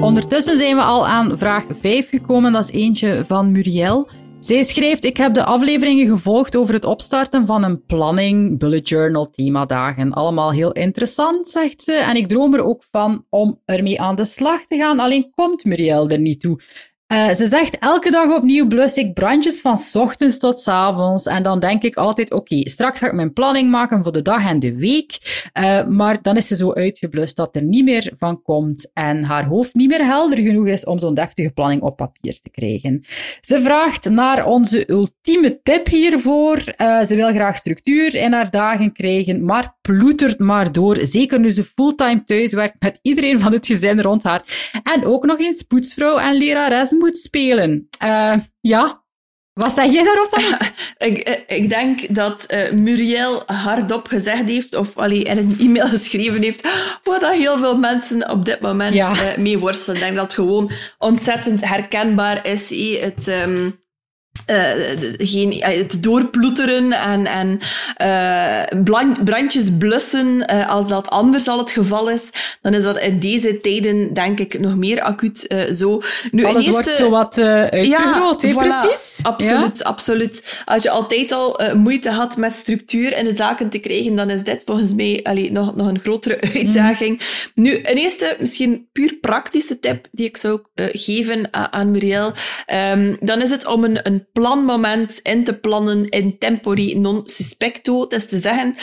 Ondertussen zijn we al aan vraag 5 gekomen. Dat is eentje van Muriel. Zij schrijft: Ik heb de afleveringen gevolgd over het opstarten van een planning, bullet journal, themadagen. Allemaal heel interessant, zegt ze. En ik droom er ook van om ermee aan de slag te gaan. Alleen komt Muriel er niet toe. Uh, ze zegt, elke dag opnieuw blus ik brandjes van ochtends tot avonds. En dan denk ik altijd, oké, straks ga ik mijn planning maken voor de dag en de week. Uh, maar dan is ze zo uitgeblust dat er niet meer van komt. En haar hoofd niet meer helder genoeg is om zo'n deftige planning op papier te krijgen. Ze vraagt naar onze ultieme tip hiervoor. Uh, ze wil graag structuur in haar dagen krijgen, maar ploetert maar door. Zeker nu ze fulltime thuis werkt met iedereen van het gezin rond haar. En ook nog eens poetsvrouw en lerares moet spelen. Uh, ja, wat zeg jij daarop? ik, eh, ik denk dat uh, Muriel hardop gezegd heeft, of allee, in een e-mail geschreven heeft, wat dat heel veel mensen op dit moment ja. uh, mee worstelen. Ik denk dat het gewoon ontzettend herkenbaar is. Het, um, uh, geen, het doorploeteren en, en uh, brandjes blussen, als dat anders al het geval is, dan is dat in deze tijden, denk ik, nog meer acuut zo. Nu, Alles eerste, wordt zo wat uitgegroot, ja, precies? Absoluut, ja? absoluut. Als je altijd al moeite had met structuur in de zaken te krijgen, dan is dit volgens mij allee, nog, nog een grotere uitdaging. Mm. Nu, een eerste, misschien puur praktische tip die ik zou geven aan Muriel, um, dan is het om een, een planmoment in te plannen in tempori non suspecto. Dat is te zeggen,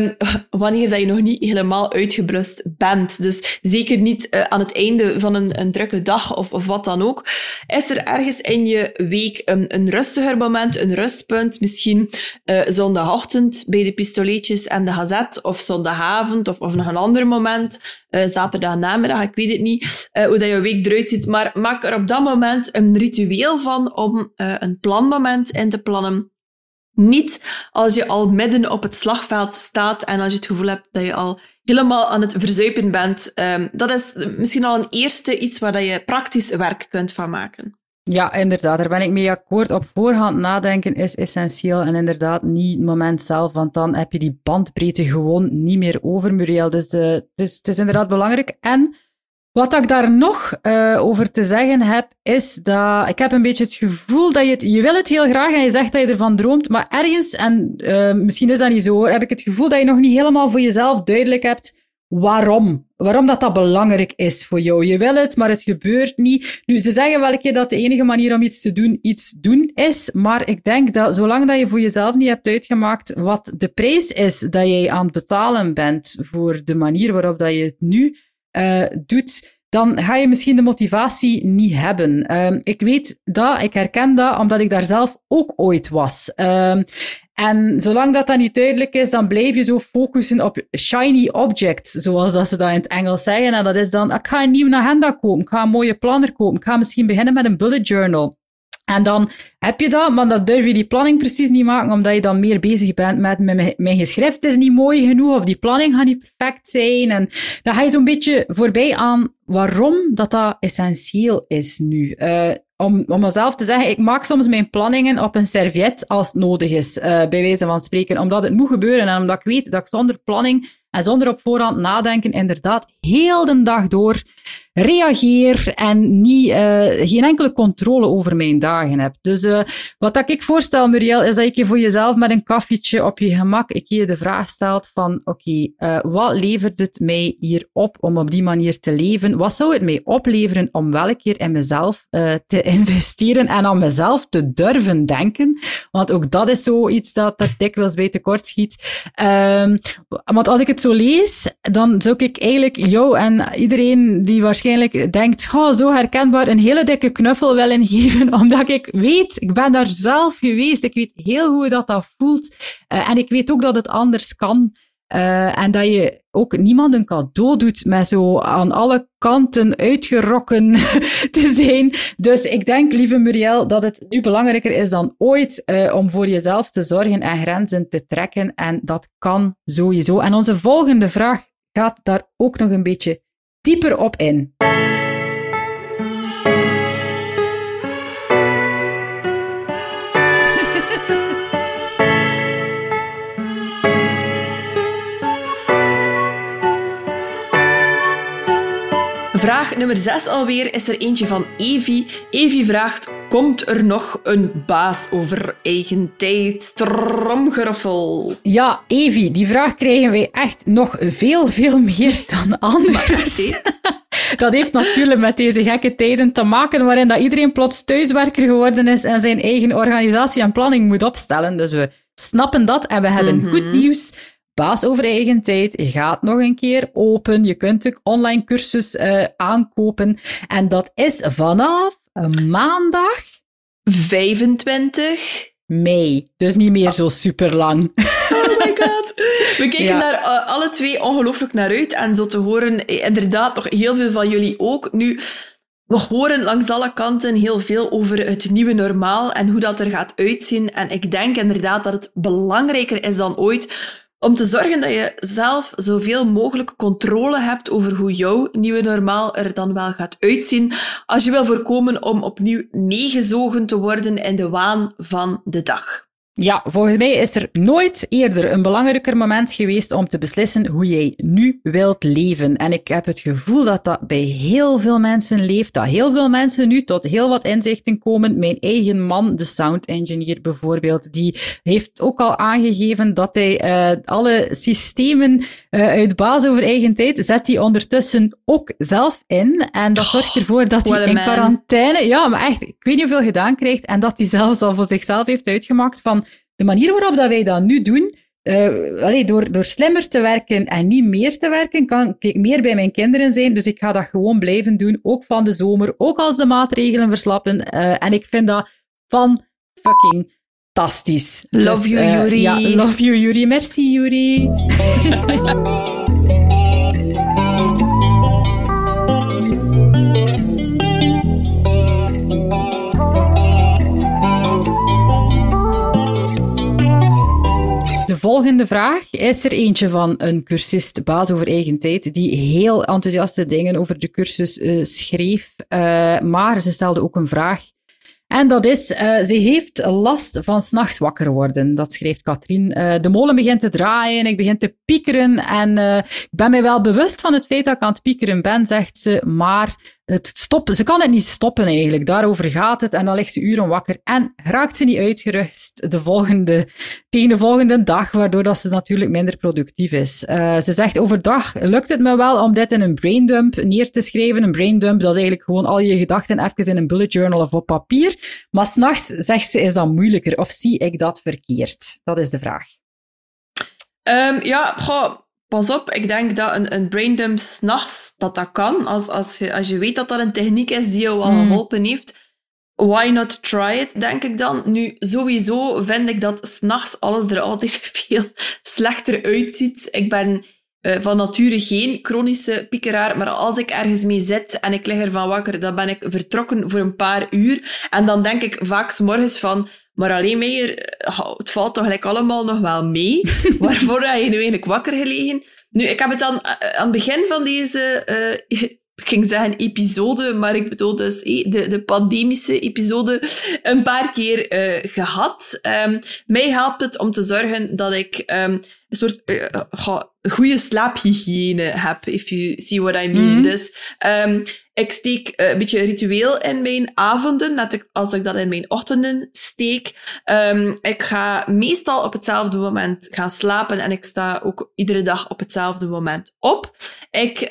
um, wanneer dat je nog niet helemaal uitgeblust bent. Dus zeker niet uh, aan het einde van een, een drukke dag of, of wat dan ook. Is er ergens in je week een, een rustiger moment, een rustpunt? Misschien uh, zondagochtend bij de pistoletjes en de gazet, of zondagavond, of, of nog een ander moment, uh, zaterdag namiddag, ik weet het niet, hoe dat je week eruit ziet. Maar maak er op dat moment een ritueel van om een planmoment in te plannen. Niet als je al midden op het slagveld staat en als je het gevoel hebt dat je al helemaal aan het verzuipen bent. Um, dat is misschien al een eerste iets waar je praktisch werk kunt van maken. Ja, inderdaad, daar ben ik mee akkoord. Op voorhand nadenken is essentieel en inderdaad niet het moment zelf, want dan heb je die bandbreedte gewoon niet meer over, Muriel. Dus de, het, is, het is inderdaad belangrijk. En wat ik daar nog uh, over te zeggen heb, is dat ik heb een beetje het gevoel dat je het, je wil het heel graag en je zegt dat je ervan droomt, maar ergens, en uh, misschien is dat niet zo, heb ik het gevoel dat je nog niet helemaal voor jezelf duidelijk hebt waarom. Waarom dat dat belangrijk is voor jou. Je wil het, maar het gebeurt niet. Nu, ze zeggen wel een keer dat de enige manier om iets te doen, iets doen is. Maar ik denk dat zolang dat je voor jezelf niet hebt uitgemaakt wat de prijs is dat jij aan het betalen bent voor de manier waarop dat je het nu uh, doet, dan ga je misschien de motivatie niet hebben. Um, ik weet dat, ik herken dat, omdat ik daar zelf ook ooit was. Um, en zolang dat dan niet duidelijk is, dan blijf je zo focussen op shiny objects, zoals dat ze dat in het Engels zeggen. En dat is dan, ik ga een nieuwe agenda kopen, ik ga een mooie planner kopen, ik ga misschien beginnen met een bullet journal. En dan heb je dat, maar dan durf je die planning precies niet maken, omdat je dan meer bezig bent met, met mijn geschrift is niet mooi genoeg, of die planning gaat niet perfect zijn. En dan ga je zo'n beetje voorbij aan waarom dat dat essentieel is nu. Uh, om, om mezelf te zeggen, ik maak soms mijn planningen op een serviet als het nodig is, uh, bij wijze van spreken, omdat het moet gebeuren en omdat ik weet dat ik zonder planning en zonder op voorhand nadenken inderdaad heel de dag door reageer en niet, uh, geen enkele controle over mijn dagen heb. Dus uh, wat dat ik voorstel, Muriel, is dat je voor jezelf met een koffietje op je gemak ik je de vraag stelt van oké, uh, wat levert het mij hier op om op die manier te leven? Wat zou het mij opleveren om welke keer in mezelf te investeren en aan mezelf te durven denken? Want ook dat is zoiets dat, dat dikwijls bij tekort schiet. Um, want als ik het zo lees, dan zou ik eigenlijk jou en iedereen die waarschijnlijk denkt, oh, zo herkenbaar, een hele dikke knuffel willen geven, omdat ik weet, ik ben daar zelf geweest, ik weet heel hoe dat dat voelt. Uh, en ik weet ook dat het anders kan. Uh, en dat je ook niemand een cadeau doet met zo aan alle kanten uitgerokken te zijn. Dus ik denk, lieve Muriel, dat het nu belangrijker is dan ooit uh, om voor jezelf te zorgen en grenzen te trekken. En dat kan sowieso. En onze volgende vraag gaat daar ook nog een beetje dieper op in. Vraag nummer 6 alweer is er eentje van Evi. Evi vraagt: Komt er nog een baas over eigen tijd? Tromgeroffel. Ja, Evi, die vraag krijgen wij echt nog veel, veel meer dan anders. dat heeft natuurlijk met deze gekke tijden te maken waarin dat iedereen plots thuiswerker geworden is en zijn eigen organisatie en planning moet opstellen. Dus we snappen dat en we hebben mm goed nieuws. Baas over eigen tijd gaat nog een keer open. Je kunt een online cursus uh, aankopen. En dat is vanaf maandag 25 mei. Dus niet meer zo super lang. Oh my god. We kijken ja. daar uh, alle twee ongelooflijk naar uit. En zo te horen, eh, inderdaad, nog heel veel van jullie ook. Nu, we horen langs alle kanten heel veel over het nieuwe normaal en hoe dat er gaat uitzien. En ik denk inderdaad dat het belangrijker is dan ooit om te zorgen dat je zelf zoveel mogelijk controle hebt over hoe jouw nieuwe normaal er dan wel gaat uitzien, als je wil voorkomen om opnieuw meegezogen te worden in de waan van de dag. Ja, volgens mij is er nooit eerder een belangrijker moment geweest om te beslissen hoe jij nu wilt leven. En ik heb het gevoel dat dat bij heel veel mensen leeft, dat heel veel mensen nu tot heel wat inzichten komen. Mijn eigen man, de sound engineer bijvoorbeeld, die heeft ook al aangegeven dat hij uh, alle systemen uh, uit baas over eigen tijd zet hij ondertussen ook zelf in. En dat zorgt ervoor dat hij in quarantaine, ja, maar echt, ik weet niet hoeveel gedaan krijgt en dat hij zelfs al voor zichzelf heeft uitgemaakt van de manier waarop dat wij dat nu doen, uh, door, door slimmer te werken en niet meer te werken, kan ik meer bij mijn kinderen zijn. Dus ik ga dat gewoon blijven doen, ook van de zomer, ook als de maatregelen verslappen. Uh, en ik vind dat van fucking fantastisch. Love dus, you, Yuri. Ja, love you, Yuri. Merci, Yuri. De volgende vraag is er eentje van een cursist baas over eigen tijd, die heel enthousiaste dingen over de cursus uh, schreef. Uh, maar ze stelde ook een vraag. En dat is, uh, ze heeft last van s'nachts wakker worden. Dat schrijft Katrien. de molen begint te draaien, ik begin te piekeren en ik ben mij wel bewust van het feit dat ik aan het piekeren ben, zegt ze, maar het stoppen. Ze kan het niet stoppen eigenlijk. Daarover gaat het. En dan ligt ze uren wakker en raakt ze niet uitgerust de volgende, tegen de volgende dag, waardoor dat ze natuurlijk minder productief is. Uh, ze zegt overdag lukt het me wel om dit in een braindump neer te schrijven. Een braindump, dat is eigenlijk gewoon al je gedachten even in een bullet journal of op papier. Maar s'nachts, zegt ze, is dat moeilijker. Of zie ik dat verkeerd? Dat is de vraag. Um, ja, goh, Pas op, ik denk dat een, een braindump s'nachts, dat dat kan. Als, als, je, als je weet dat dat een techniek is die jou al hmm. geholpen heeft, why not try it, denk ik dan. Nu, sowieso vind ik dat s'nachts alles er altijd veel slechter uitziet. Ik ben uh, van nature geen chronische piekeraar, maar als ik ergens mee zit en ik lig ervan wakker, dan ben ik vertrokken voor een paar uur. En dan denk ik vaak s morgens van, maar alleen meer, eh, het valt toch gelijk allemaal nog wel mee. Waarvoor heb je nu eigenlijk wakker gelegen? Nu, ik heb het dan eh, aan het begin van deze, uh, ik ging zeggen episode, maar ik bedoel dus de, de pandemische episode, een paar keer uh, gehad. Um, mij helpt het om te zorgen dat ik um, een soort uh, goede slaaphygiëne heb, if you see what I mean. Mm. Dus um, ik steek uh, een beetje ritueel in mijn avonden, net als ik dat in mijn ochtenden steek. Ik ga meestal op hetzelfde moment gaan slapen en ik sta ook iedere dag op hetzelfde moment op. Ik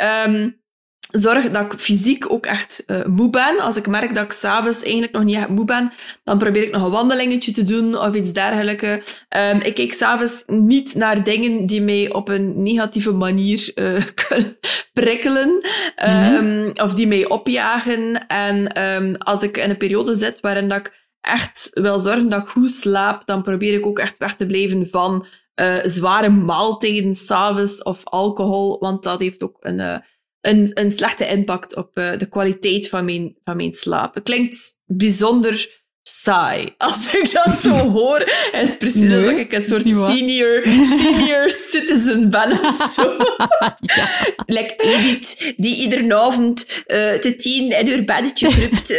zorg dat ik fysiek ook echt uh, moe ben. Als ik merk dat ik s'avonds eigenlijk nog niet echt moe ben, dan probeer ik nog een wandelingetje te doen of iets dergelijks. Um, ik kijk s'avonds niet naar dingen die mij op een negatieve manier uh, kunnen prikkelen um, of die mij opjagen. En um, als ik in een periode zit waarin dat ik echt wil zorgen dat ik goed slaap, dan probeer ik ook echt weg te blijven van uh, zware maaltijden s'avonds of alcohol, want dat heeft ook een een, een slechte impact op uh, de kwaliteit van mijn, van mijn slaap. Het klinkt bijzonder saai. Als ik dat zo hoor, is het precies nee, alsof ik een soort senior, senior citizen ben of zo. ja. Like Edith, die iedere avond uh, te tien in haar beddetje kruipt.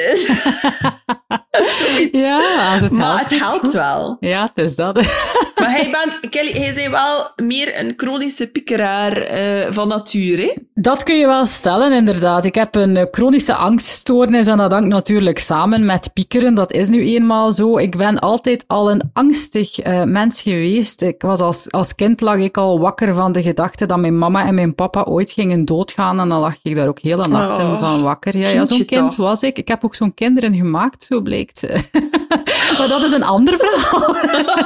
ja, het maar het helpt wel. Ja, het is dat. maar hij bent, Kelly, hij is wel meer een chronische piekeraar uh, van nature, hè? Dat kun je wel stellen, inderdaad. Ik heb een chronische angststoornis en dat hangt natuurlijk samen met piekeren. Dat is nu eenmaal zo. Ik ben altijd al een angstig uh, mens geweest. Ik was als, als kind lag ik al wakker van de gedachte dat mijn mama en mijn papa ooit gingen doodgaan. En dan lag ik daar ook hele nachten oh, van wakker. Ja, ja zo'n kind was ik. Ik heb ook zo'n kinderen gemaakt, zo blijkt. maar dat is een ander verhaal.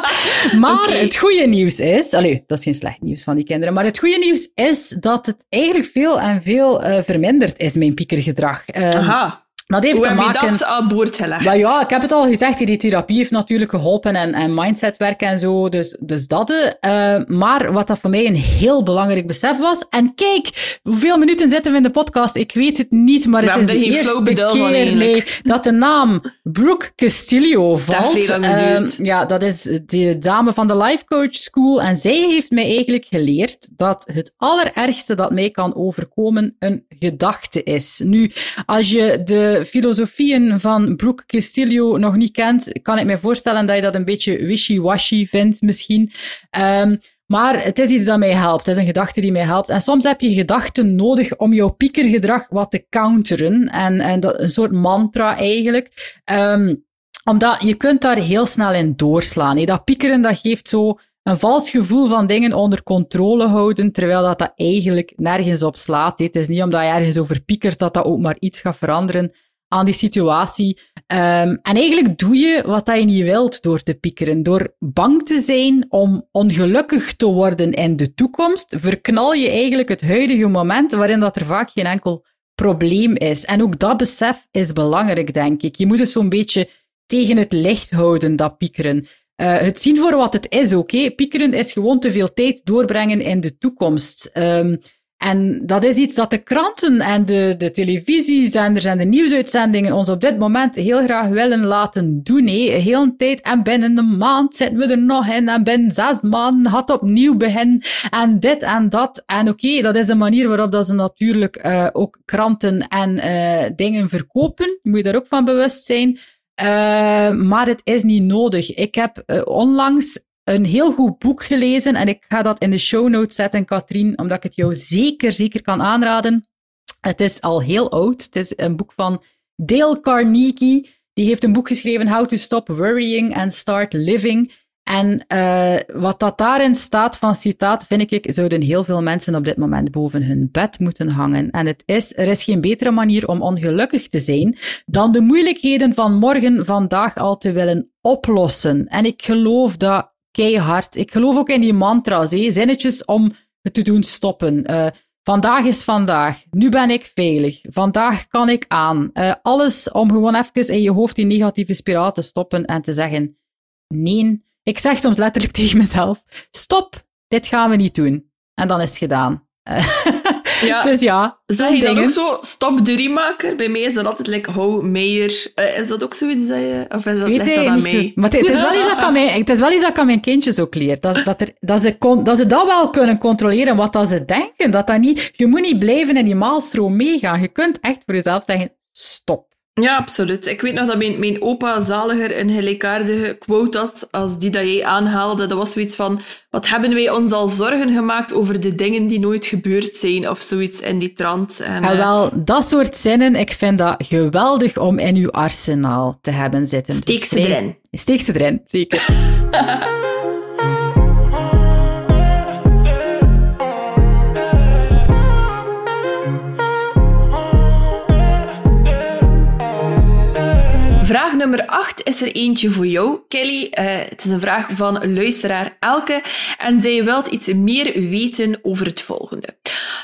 maar het goede nieuws is... Allee, dat is geen slecht nieuws van die kinderen. Maar het goede nieuws is dat het eigenlijk veel en veel uh, verminderd is, mijn piekergedrag. Uh, Aha. Dat heeft Hoe te maken... heb je dat aan boord gelegd? Ja, ja, ik heb het al gezegd, die therapie heeft natuurlijk geholpen en, en mindsetwerk en zo, dus, dus dat. Uh, maar wat dat voor mij een heel belangrijk besef was, en kijk, hoeveel minuten zitten we in de podcast? Ik weet het niet, maar het is de eerste keer nee, dat de naam Brooke Castillo valt. Dat uh, ja, dat is de dame van de Life Coach School en zij heeft mij eigenlijk geleerd dat het allerergste dat mij kan overkomen een gedachte is. Nu, als je de filosofieën van Brooke Castillo nog niet kent, kan ik me voorstellen dat je dat een beetje wishy-washy vindt, misschien. Um, maar het is iets dat mij helpt. Het is een gedachte die mij helpt. En soms heb je gedachten nodig om jouw piekergedrag wat te counteren. En, en dat, een soort mantra eigenlijk. Um, omdat je kunt daar heel snel in doorslaan. Dat piekeren dat geeft zo een vals gevoel van dingen onder controle houden, terwijl dat, dat eigenlijk nergens op slaat. Het is niet omdat je ergens over piekert dat dat ook maar iets gaat veranderen aan die situatie. Um, en eigenlijk doe je wat je niet wilt door te piekeren. Door bang te zijn om ongelukkig te worden in de toekomst, verknal je eigenlijk het huidige moment waarin dat er vaak geen enkel probleem is. En ook dat besef is belangrijk, denk ik. Je moet het zo'n beetje tegen het licht houden, dat piekeren. Uh, het zien voor wat het is, oké? Piekeren is gewoon te veel tijd doorbrengen in de toekomst. Um, en dat is iets dat de kranten en de, de televisiezenders en de nieuwsuitzendingen ons op dit moment heel graag willen laten doen. Hé. Heel een tijd en binnen een maand zitten we er nog in en binnen zes maanden gaat opnieuw beginnen en dit en dat. En oké, dat is een manier waarop dat ze natuurlijk uh, ook kranten en uh, dingen verkopen. Je moet je daar ook van bewust zijn. Uh, maar het is niet nodig. Ik heb onlangs een heel goed boek gelezen en ik ga dat in de show notes zetten, Katrien, omdat ik het jou zeker, zeker kan aanraden. Het is al heel oud. Het is een boek van Dale Carnegie. Die heeft een boek geschreven, How to Stop Worrying and Start Living. En uh, wat dat daarin staat van citaat, vind ik, zouden heel veel mensen op dit moment boven hun bed moeten hangen. En het is, er is geen betere manier om ongelukkig te zijn dan de moeilijkheden van morgen vandaag al te willen oplossen. En ik geloof dat keihard. Ik geloof ook in die mantra's, hè? zinnetjes om het te doen stoppen. Uh, vandaag is vandaag. Nu ben ik veilig. Vandaag kan ik aan. Uh, alles om gewoon even in je hoofd die negatieve spiraal te stoppen en te zeggen: nee. Ik zeg soms letterlijk tegen mezelf: stop, dit gaan we niet doen. En dan is het gedaan. Ja. dus ja. Zeg je dan ook zo, stop de remaker? Bij mij is dat altijd like, hou Meijer. Uh, is dat ook zoiets dat je... Of is dat, ligt dat aan mij? Maar het, is wel iets dat mijn, het is wel iets dat ik aan mijn kindjes ook leer. Dat, dat, er, dat, ze kon, dat ze dat wel kunnen controleren, wat dat ze denken. Dat dat niet, je moet niet blijven in die maalstroom meegaan. Je kunt echt voor jezelf zeggen, stop. Ja, absoluut. Ik weet nog dat mijn, mijn opa zaliger een gelijkaardige quote had als die dat jij aanhaalde. Dat was zoiets van, wat hebben wij ons al zorgen gemaakt over de dingen die nooit gebeurd zijn, of zoiets in die trant. En, en wel, dat soort zinnen, ik vind dat geweldig om in uw arsenaal te hebben zitten. Steek ze erin. Steek ze erin, zeker. nummer 8 is er eentje voor jou, Kelly. Uh, het is een vraag van luisteraar Elke en zij wilt iets meer weten over het volgende.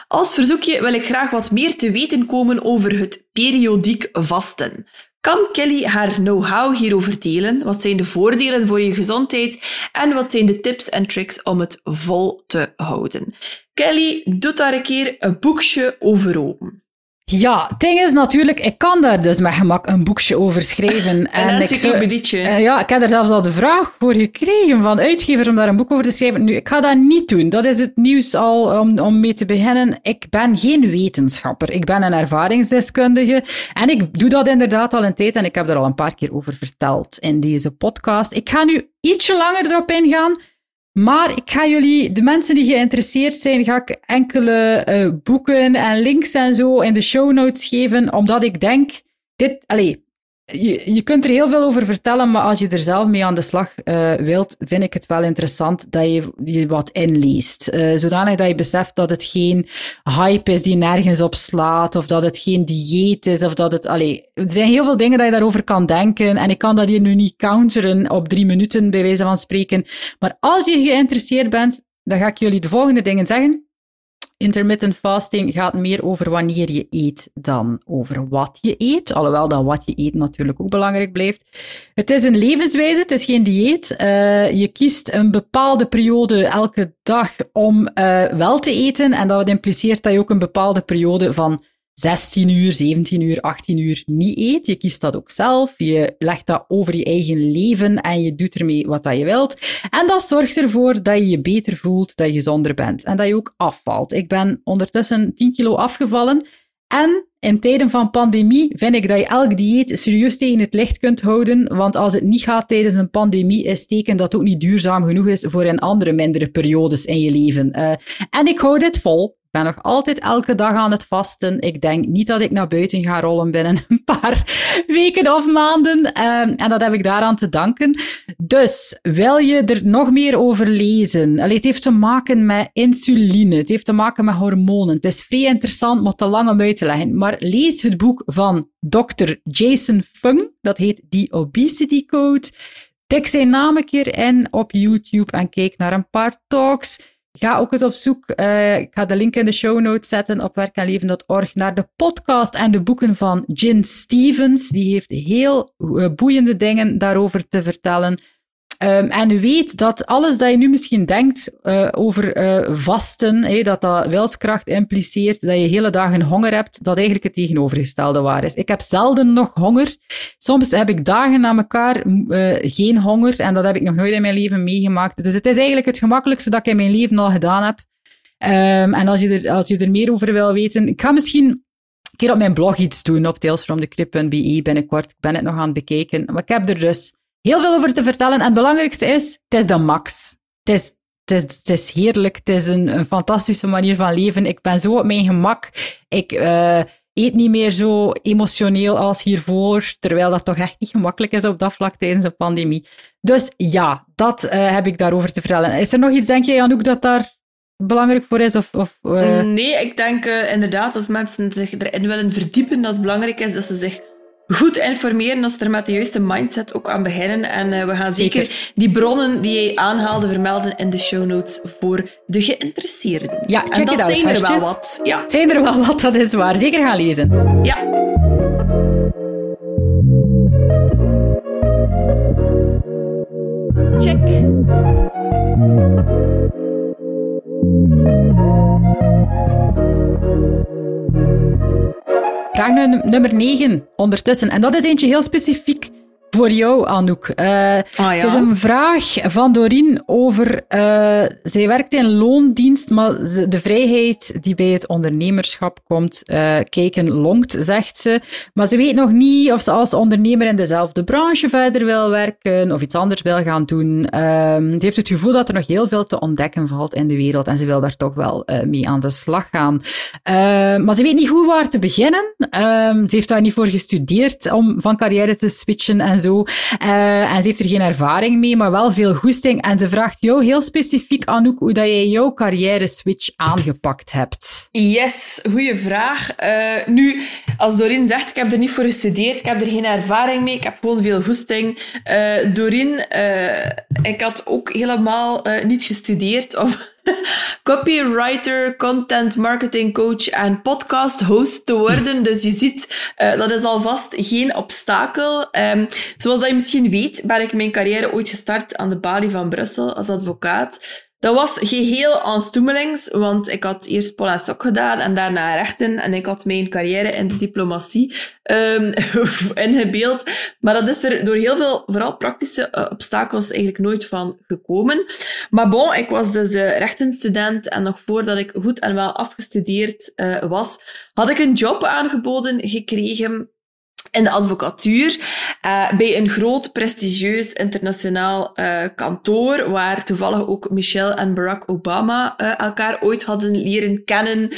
Als verzoekje wil ik graag wat meer te weten komen over het periodiek vasten. Kan Kelly haar know-how hierover delen? Wat zijn de voordelen voor je gezondheid en wat zijn de tips en tricks om het vol te houden? Kelly, doet daar een keer een boekje over open. Ja, het ding is natuurlijk, ik kan daar dus met gemak een boekje over schrijven. en encyclopedietje. Uh, ja, ik heb er zelfs al de vraag voor gekregen van uitgevers om daar een boek over te schrijven. Nu, ik ga dat niet doen. Dat is het nieuws al om, om mee te beginnen. Ik ben geen wetenschapper. Ik ben een ervaringsdeskundige. En ik doe dat inderdaad al een tijd en ik heb er al een paar keer over verteld in deze podcast. Ik ga nu ietsje langer erop ingaan. Maar ik ga jullie, de mensen die geïnteresseerd zijn, ga ik enkele uh, boeken en links en zo in de show notes geven, omdat ik denk, dit, allez, je, je kunt er heel veel over vertellen, maar als je er zelf mee aan de slag uh, wilt, vind ik het wel interessant dat je je wat inleest. Uh, zodanig dat je beseft dat het geen hype is die nergens op slaat, of dat het geen dieet is, of dat het... Allee, er zijn heel veel dingen dat je daarover kan denken, en ik kan dat hier nu niet counteren op drie minuten, bij wijze van spreken. Maar als je geïnteresseerd bent, dan ga ik jullie de volgende dingen zeggen. Intermittent fasting gaat meer over wanneer je eet dan over wat je eet. Alhoewel dat wat je eet natuurlijk ook belangrijk blijft. Het is een levenswijze, het is geen dieet. Uh, je kiest een bepaalde periode elke dag om uh, wel te eten. En dat impliceert dat je ook een bepaalde periode van 16 uur, 17 uur, 18 uur niet eet. Je kiest dat ook zelf. Je legt dat over je eigen leven en je doet ermee wat dat je wilt. En dat zorgt ervoor dat je je beter voelt, dat je gezonder bent en dat je ook afvalt. Ik ben ondertussen 10 kilo afgevallen en in tijden van pandemie vind ik dat je elk dieet serieus tegen het licht kunt houden. Want als het niet gaat tijdens een pandemie, is teken dat het ook niet duurzaam genoeg is voor in andere mindere periodes in je leven. Uh, en ik hou dit vol ben nog altijd elke dag aan het vasten. Ik denk niet dat ik naar buiten ga rollen binnen een paar weken of maanden. Ehm, en dat heb ik daaraan te danken. Dus, wil je er nog meer over lezen? Allee, het heeft te maken met insuline. Het heeft te maken met hormonen. Het is vrij interessant, maar te lang om uit te leggen. Maar lees het boek van Dr. Jason Fung. Dat heet The Obesity Code. Tik zijn naam een keer in op YouTube en kijk naar een paar talks. Ga ook eens op zoek. Uh, ik ga de link in de show notes zetten op werkenleven.org naar de podcast en de boeken van Jin Stevens. Die heeft heel uh, boeiende dingen daarover te vertellen. Um, en weet dat alles dat je nu misschien denkt uh, over uh, vasten, dat dat wilskracht impliceert, dat je hele dagen honger hebt, dat eigenlijk het tegenovergestelde waar is. Ik heb zelden nog honger. Soms heb ik dagen na elkaar uh, geen honger en dat heb ik nog nooit in mijn leven meegemaakt. Dus het is eigenlijk het gemakkelijkste dat ik in mijn leven al gedaan heb. Um, en als je, er, als je er meer over wil weten, ik ga misschien een keer op mijn blog iets doen op talesfromthecrip.be binnenkort. Ik ben het nog aan het bekijken. Maar ik heb er dus heel veel over te vertellen. En het belangrijkste is, het is de max. Het is, het is, het heerlijk. Het is een, fantastische manier van leven. Ik ben zo op mijn gemak. Ik uh, eet niet meer zo emotioneel als hiervoor, terwijl dat toch echt niet gemakkelijk is op dat vlak tijdens de pandemie. Dus ja, dat uh, heb ik daarover te vertellen. Is er nog iets, denk je, Anouk, dat daar belangrijk voor is? Of, of uh... Nee, ik denk inderdaad, als mensen zich erin willen verdiepen, dat het belangrijk is dat ze zich goed informeren als er met de juiste mindset ook aan beginnen. En uh, we gaan zeker, die bronnen die jij aanhaalde vermelden in de show notes voor de geïnteresseerden. Ja, check en dat out, zijn er wel wat. Ja. Zijn er wel wat, dat is waar. Zeker gaan lezen. Ja. Check. Vraag nummer 9 ondertussen. En dat is eentje heel specifiek voor jou, Anouk. Uh, ah, ja. Het is een vraag van Doreen over... Uh, zij werkt in loondienst, maar de vrijheid die bij het ondernemerschap komt, uh, kijken longt, zegt ze. Maar ze weet nog niet of ze als ondernemer in dezelfde branche verder wil werken of iets anders wil gaan doen. Ehm, ze heeft het gevoel dat er nog heel veel te ontdekken valt in de wereld en ze wil daar toch wel mee aan de slag gaan. maar ze weet niet hoe waar te beginnen. Ehm, ze heeft daar niet voor gestudeerd om van carrière te switchen en Uh, en ze heeft er geen ervaring mee, maar wel veel goesting. En ze vraagt jou heel specifiek, Anouk, hoe dat jij jouw carrière-switch aangepakt hebt. Yes, goede vraag. Uh, nu, als Doreen zegt, ik heb er niet voor gestudeerd, ik heb er geen ervaring mee, ik heb gewoon veel goesting. Uh, Doreen, ik had ook helemaal niet gestudeerd om copywriter, content marketing coach en podcast host te worden. Dus je ziet, uh, dat is alvast geen obstakel. Um, zoals dat je misschien weet, ben ik mijn carrière ooit gestart aan de Balie van Brussel als advocaat. Dat was geheel aanstoemelings, want ik had eerst Paul Sok gedaan en daarna rechten. En ik had mijn carrière in de diplomatie um, ingebeeld. Maar dat is er door heel veel, vooral praktische uh, obstakels, eigenlijk nooit van gekomen. Maar bon, ik was dus de rechtenstudent en nog voordat ik goed en wel afgestudeerd uh, was, had ik een job aangeboden gekregen in de advocatuur uh, bij een groot, prestigieus internationaal uh, kantoor, waar toevallig ook Michelle en Barack Obama uh, elkaar ooit hadden leren kennen.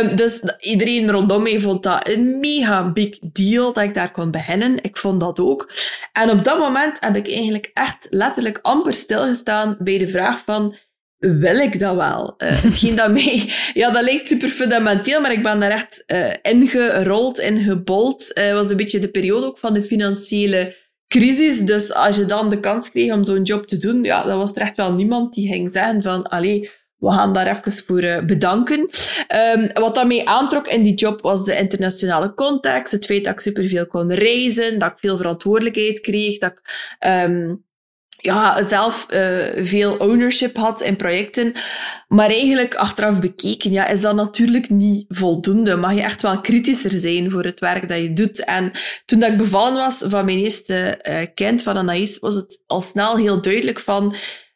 Um, dus iedereen rondom mij vond dat een mega big deal dat ik daar kon beginnen. Ik vond dat ook. En op dat moment heb ik eigenlijk echt letterlijk amper stilgestaan bij de vraag van wil ik dat wel? Uh, hetgeen dat mij... Ja, dat lijkt super fundamenteel, maar ik ben daar echt uh, ingerold, ingebold. Het uh, was een beetje de periode ook van de financiële crisis. Dus als je dan de kans kreeg om zo'n job te doen, ja, dan was er echt wel niemand die ging zeggen van, allee, we gaan daar even voor uh, bedanken. Um, wat dat mij aantrok in die job was de internationale context, het feit dat ik superveel kon reizen, dat ik veel verantwoordelijkheid kreeg, dat ik um, ja, zelf uh, veel ownership had in projecten. Maar eigenlijk, achteraf bekeken, ja, is dat natuurlijk niet voldoende. Mag je echt wel kritischer zijn voor het werk dat je doet. En toen dat ik bevallen was van mijn eerste uh, kind, van Anaïs, was het al snel heel duidelijk van...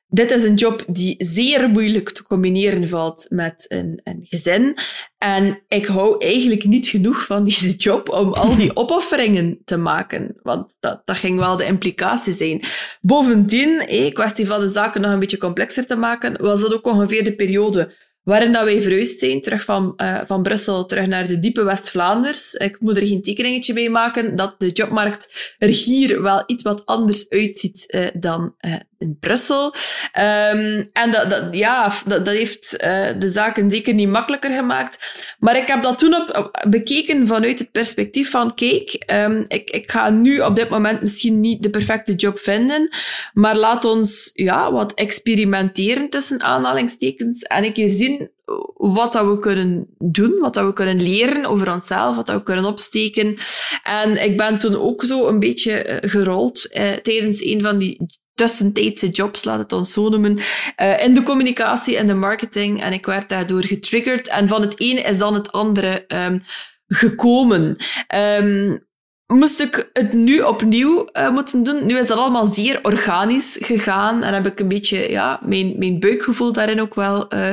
dit is een job die zeer moeilijk te combineren valt met een, een gezin. En ik hou eigenlijk niet genoeg van deze job om al die opofferingen te maken. Want dat, dat ging wel de implicatie zijn. Bovendien, eh, kwestie van de zaken nog een beetje complexer te maken, was dat ook ongeveer de periode waarin dat wij verhuisd zijn, terug van, uh, van Brussel terug naar de diepe West-Vlaanders. Ik moet er geen tekeningetje bij maken dat de jobmarkt er hier wel iets wat anders uitziet uh, dan uh, in Brussel. Um, en dat, dat, ja, dat, dat heeft de zaken zeker niet makkelijker gemaakt. Maar ik heb dat toen op, bekeken vanuit het perspectief van, kijk, um, ik, ik ga nu op dit moment misschien niet de perfecte job vinden, maar laat ons ja, wat experimenteren tussen aanhalingstekens en een keer zien wat dat we kunnen doen, wat dat we kunnen leren over onszelf, wat dat we kunnen opsteken. En ik ben toen ook zo een beetje eh, gerold eh, tijdens een van die tussentijdse jobs, laat het ons zo noemen, uh, in de communicatie en de marketing. En ik werd daardoor getriggerd. En van het ene is dan het andere um, gekomen. Um, moest ik het nu opnieuw uh, moeten doen. Nu is dat allemaal zeer organisch gegaan en heb ik een beetje ja, mijn, mijn buikgevoel daarin ook wel uh,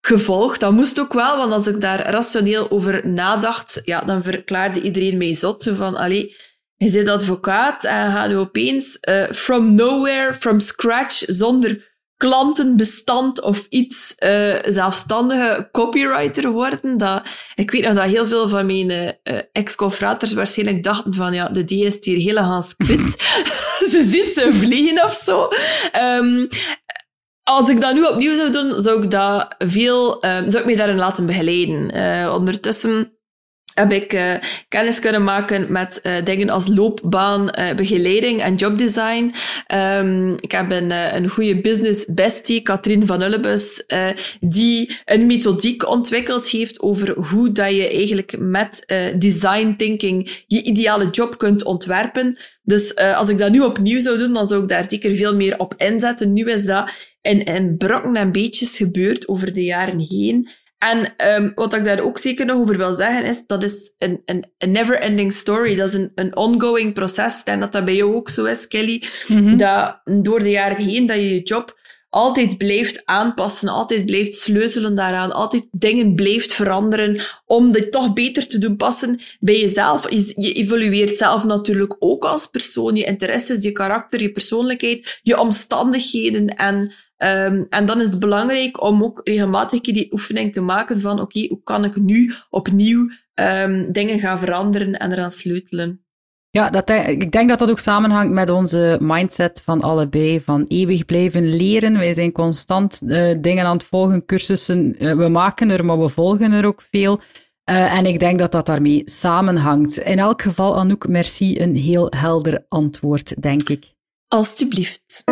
gevolgd. Dat moest ook wel, want als ik daar rationeel over nadacht, ja, dan verklaarde iedereen mij zot. Zo van, allee, je zit advocaat en gaat nu opeens uh, from nowhere, from scratch, zonder klantenbestand of iets uh, zelfstandige copywriter worden. Dat, ik weet nog dat heel veel van mijn uh, ex-confraters waarschijnlijk dachten van ja, de D is hier helemaal kwit. ze ziet ze vliegen of zo. Um, als ik dat nu opnieuw zou doen, zou ik dat veel, um, zou ik mij daarin laten begeleiden. Ondertussen heb ik uh, kennis kunnen maken met uh, dingen als loopbaan, uh, begeleiding en jobdesign. Um, ik heb een, een goede business bestie, Katrien van Ullebus, die een methodiek ontwikkeld heeft over hoe dat je eigenlijk met design thinking je ideale job kunt ontwerpen. Dus als ik dat nu opnieuw zou doen, dan zou ik daar zeker veel meer op inzetten. Nu is dat in, in brokken en beetjes gebeurd over de jaren heen. En um, wat ik daar ook zeker nog over wil zeggen is, dat is een, een, een never-ending story. Dat is een, een ongoing proces. En dat dat bij jou ook zo is, Kelly. Mm-hmm. Dat door de jaren heen, dat je je job altijd blijft aanpassen, altijd blijft sleutelen daaraan, altijd dingen blijft veranderen om dit toch beter te doen passen bij jezelf. Je, je evolueert zelf natuurlijk ook als persoon, je interesses, je karakter, je persoonlijkheid, je omstandigheden en Um, en dan is het belangrijk om ook regelmatig die oefening te maken van oké, okay, hoe kan ik nu opnieuw um, dingen gaan veranderen en eraan sleutelen. Ja, dat, ik denk dat dat ook samenhangt met onze mindset van allebei, van eeuwig blijven leren. Wij zijn constant uh, dingen aan het volgen, cursussen. Uh, we maken er, maar we volgen er ook veel. Uh, en ik denk dat dat daarmee samenhangt. In elk geval, Anouk, merci. Een heel helder antwoord, denk ik. Alsjeblieft.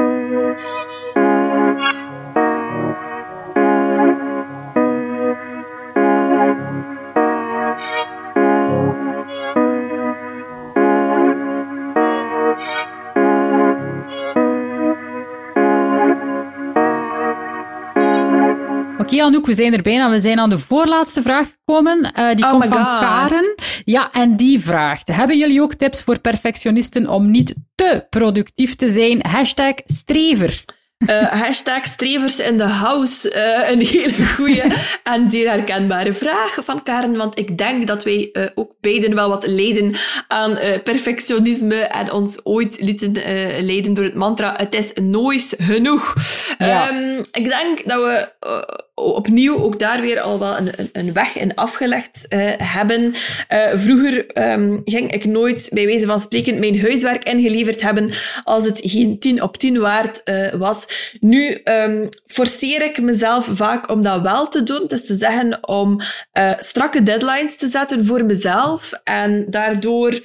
Oké, Anouk, we zijn er bijna. We zijn aan de voorlaatste vraag gekomen. Uh, die oh komt van Karen. Ja, en die vraagt: Hebben jullie ook tips voor perfectionisten om niet te productief te zijn? Hashtag strever. Uh, hashtag strevers in the house. Uh, een hele goede en zeer herkenbare vraag van Karen. Want ik denk dat wij uh, ook beiden wel wat lijden aan perfectionisme en ons ooit lieten leiden door het mantra het is nooit genoeg. Ja. Um, ik denk dat we opnieuw ook daar weer al wel een, een, weg in afgelegd hebben. vroeger um, ging ik nooit bij wijze van spreken mijn huiswerk ingeleverd hebben als het geen 10 op 10 waard was. Nu um, forceer ik mezelf vaak om dat wel te doen. Dus te zeggen om strakke deadlines te zetten voor mezelf. En daardoor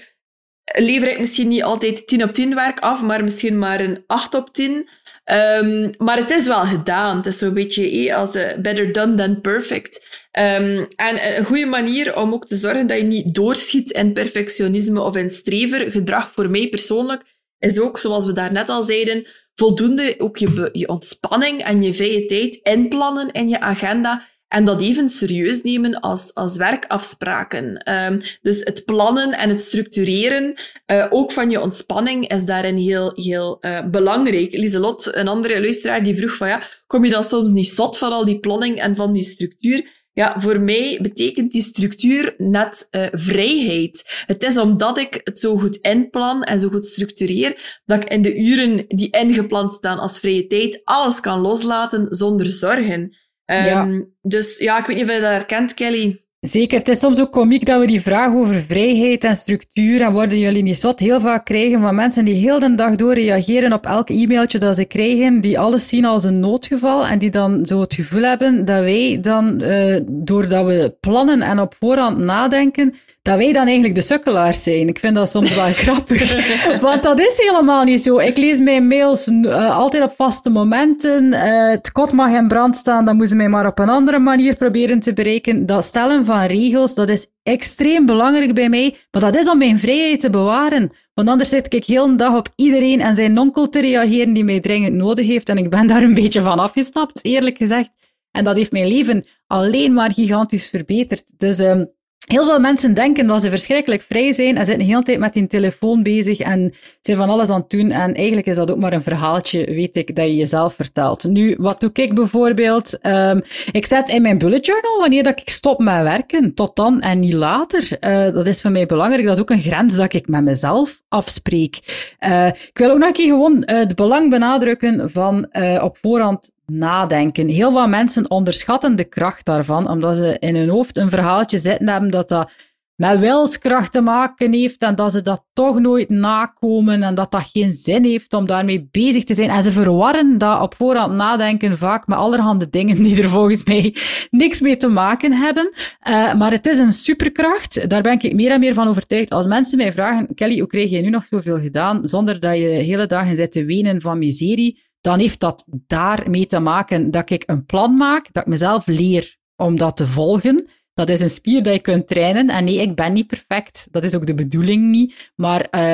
lever ik misschien niet altijd 10 op 10 werk af, maar misschien maar een 8 op 10. Ehm, maar het is wel gedaan. Het is zo'n beetje eh, als uh, better done than perfect. Um, en een goede manier om ook te zorgen dat je niet doorschiet in perfectionisme of in strever gedrag voor mij persoonlijk, is ook, zoals we daarnet al zeiden, voldoende ook je, je ontspanning en je vrije tijd inplannen in je agenda en dat even serieus nemen als, als werkafspraken. Um, dus het plannen en het structureren, uh, ook van je ontspanning, is daarin heel, heel uh, belangrijk. Lieselot, een andere luisteraar, die vroeg van ja, kom je dan soms niet zot van al die planning en van die structuur? Ja, voor mij betekent die structuur net uh, vrijheid. Het is omdat ik het zo goed inplan en zo goed structureer, dat ik in de uren die ingepland staan als vrije tijd alles kan loslaten zonder zorgen. Um, ja. Dus ja, ik weet niet of je dat herkent, Kelly. Zeker, het is soms ook komiek dat we die vraag over vrijheid en structuur en worden jullie niet zot heel vaak krijgen van mensen die heel de dag door reageren op elk e-mailtje dat ze krijgen, die alles zien als een noodgeval en die dan zo het gevoel hebben dat wij dan, uh, doordat we plannen en op voorhand nadenken, dat wij dan eigenlijk de sukkelaars zijn. Ik vind dat soms wel grappig. Want dat is helemaal niet zo. Ik lees mijn mails uh, altijd op vaste momenten. Uh, het kot mag in brand staan, dan moeten ze mij maar op een andere manier proberen te bereiken. Dat stellen van regels, dat is extreem belangrijk bij mij. Maar dat is om mijn vrijheid te bewaren. Want anders zit ik heel een dag op iedereen en zijn onkel te reageren die mij dringend nodig heeft. En ik ben daar een beetje van afgestapt, eerlijk gezegd. En dat heeft mijn leven alleen maar gigantisch verbeterd. Dus... Um, Heel veel mensen denken dat ze verschrikkelijk vrij zijn en zitten de hele tijd met die telefoon bezig en zijn van alles aan het doen. En eigenlijk is dat ook maar een verhaaltje, weet ik, dat je jezelf vertelt. Nu, wat doe ik bijvoorbeeld? Um, ik zet in mijn bullet journal wanneer dat ik stop met werken. Tot dan en niet later. Uh, dat is voor mij belangrijk. Dat is ook een grens dat ik met mezelf afspreek. Uh, ik wil ook nog een keer gewoon uh, het belang benadrukken van op voorhand nadenken. Heel wat mensen onderschatten de kracht daarvan, omdat ze in hun hoofd een verhaaltje zitten hebben dat dat met wilskracht te maken heeft en dat ze dat toch nooit nakomen en dat dat geen zin heeft om daarmee bezig te zijn. En ze verwarren dat op voorhand nadenken vaak met allerhande dingen die er volgens mij niks mee te maken hebben. Uh, maar het is een superkracht. Daar ben ik meer en meer van overtuigd. Als mensen mij vragen, Kelly, hoe krijg je nu nog zoveel gedaan zonder dat je hele dagen zit te wenen van miserie? Dan heeft dat daarmee te maken dat ik een plan maak, dat ik mezelf leer om dat te volgen. Dat is een spier dat je kunt trainen. En nee, ik ben niet perfect. Dat is ook de bedoeling niet. Maar uh,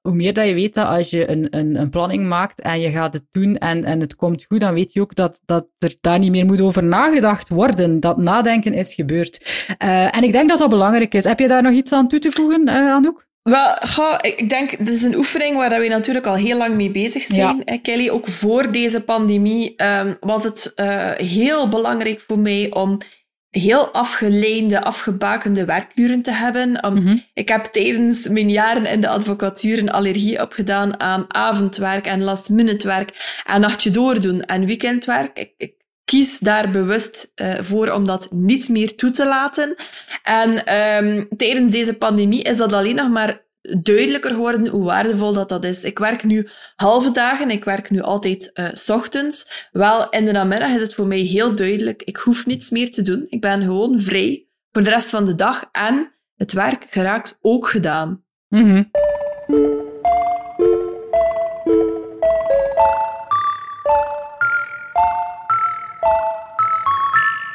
hoe meer dat je weet dat als je een, een, een planning maakt en je gaat het doen en, en het komt goed, dan weet je ook dat, dat er daar niet meer moet over nagedacht worden. Dat nadenken is gebeurd. Uh, en ik denk dat dat belangrijk is. Heb je daar nog iets aan toe te voegen, uh, Anouk? Wel, ga, ik denk, dit is een oefening waar we natuurlijk al heel lang mee bezig zijn. Ja. Kelly, ook voor deze pandemie um, was het uh, heel belangrijk voor mij om heel afgeleide, afgebakende werkuren te hebben. Um, mm -hmm. Ik heb tijdens mijn jaren in de advocatuur een allergie opgedaan aan avondwerk en last-minute werk en nachtje doordoen en weekendwerk. Ik, ik kies daar bewust uh, voor om dat niet meer toe te laten. En um, tijdens deze pandemie is dat alleen nog maar duidelijker geworden hoe waardevol dat, dat is. Ik werk nu halve dagen, ik werk nu altijd uh, s ochtends. Wel, in de namiddag is het voor mij heel duidelijk, ik hoef niets meer te doen. Ik ben gewoon vrij voor de rest van de dag en het werk geraakt ook gedaan. Mm.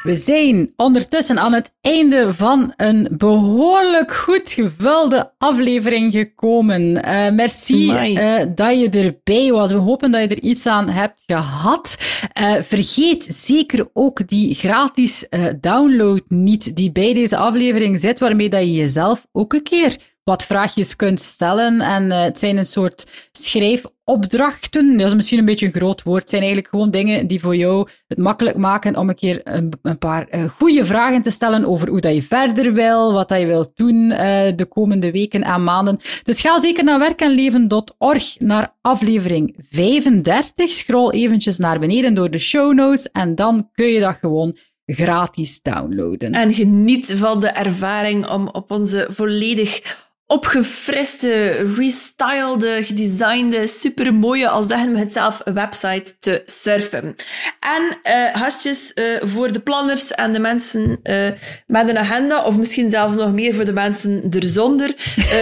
We zijn ondertussen aan het einde van een behoorlijk goed gevulde aflevering gekomen. Uh, merci uh, dat je erbij was. We hopen dat je er iets aan hebt gehad. Uh, vergeet zeker ook die gratis download niet die bij deze aflevering zit, waarmee dat je jezelf ook een keer wat vraagjes kunt stellen. En uh, het zijn een soort schrijfopdrachten. Dat is misschien een beetje een groot woord. Het zijn eigenlijk gewoon dingen die voor jou het makkelijk maken om een keer een, een paar uh, goede vragen te stellen over hoe dat je verder wil, wat dat je wilt doen uh, de komende weken en maanden. Dus ga zeker naar werkenleven.org naar aflevering 35. Scroll eventjes naar beneden door de show notes en dan kun je dat gewoon gratis downloaden. En geniet van de ervaring om op onze volledig opgefriste, restylede, gedesignde, supermooie, al zeggen we het zelf, website te surfen. En hasjes uh, voor de planners en de mensen uh, met een agenda, of misschien zelfs nog meer voor de mensen erzonder.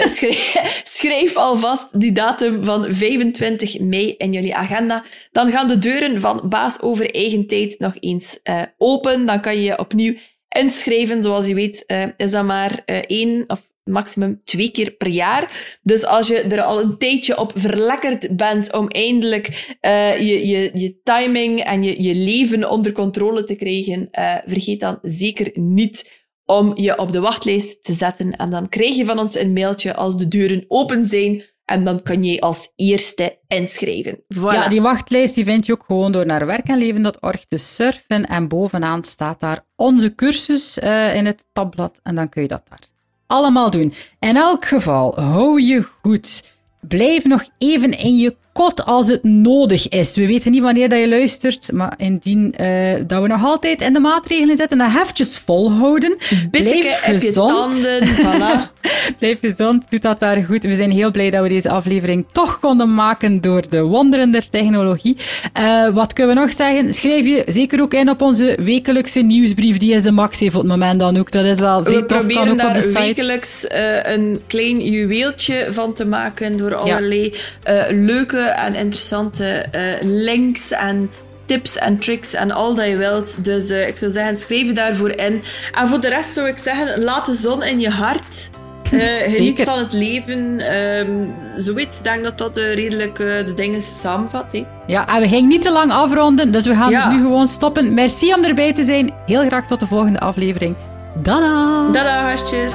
schrijf, schrijf alvast die datum van 25 mei in jullie agenda. Dan gaan de deuren van Baas over eigen tijd nog eens open. Dan kan je je opnieuw inschrijven. Zoals je weet uh, is dat maar uh, één of maximum twee keer per jaar. Dus als je er al een tijdje op verlekkerd bent om eindelijk uh, je, je, je timing en je, je leven onder controle te krijgen, uh, vergeet dan zeker niet om je op de wachtlijst te zetten. En dan krijg je van ons een mailtje als de deuren open zijn. En dan kan je als eerste inschrijven. Voilà. Ja, die wachtlijst die vind je ook gewoon door naar werkenleven.org te surfen. En bovenaan staat daar onze cursus uh, in het tabblad. En dan kun je dat daar allemaal doen. In elk geval, hou je goed. Blijf nog even in je kot als het nodig is. We weten niet wanneer dat je luistert, maar indien uh, dat we nog altijd in de maatregelen zitten, dan heftjes volhouden. Blijf gezond. Tanden, voilà. Blijf gezond, doet dat daar goed. We zijn heel blij dat we deze aflevering toch konden maken door de wonderen der technologie. Uh, wat kunnen we nog zeggen? Schrijf je zeker ook in op onze wekelijkse nieuwsbrief. Die is de max heeft op het moment dan ook. Dat is wel vrij we tof. Proberen daar wekelijks uh, een klein juweeltje van te maken door allerlei ja. leuke en interessante links en tips en tricks en al dat je wilt. Dus uh, ik zou zeggen, schrijf je daarvoor in. En voor de rest zou ik zeggen, laat de zon in je hart. Uh, geniet van het leven. Um, zoiets. Ik denk dat dat uh, redelijk de dingen samenvat. Hè. Ja, en we gingen niet te lang afronden, dus we gaan ja. nu gewoon stoppen. Merci om erbij te zijn. Heel graag tot de volgende aflevering. Dada! Dada, hartjes!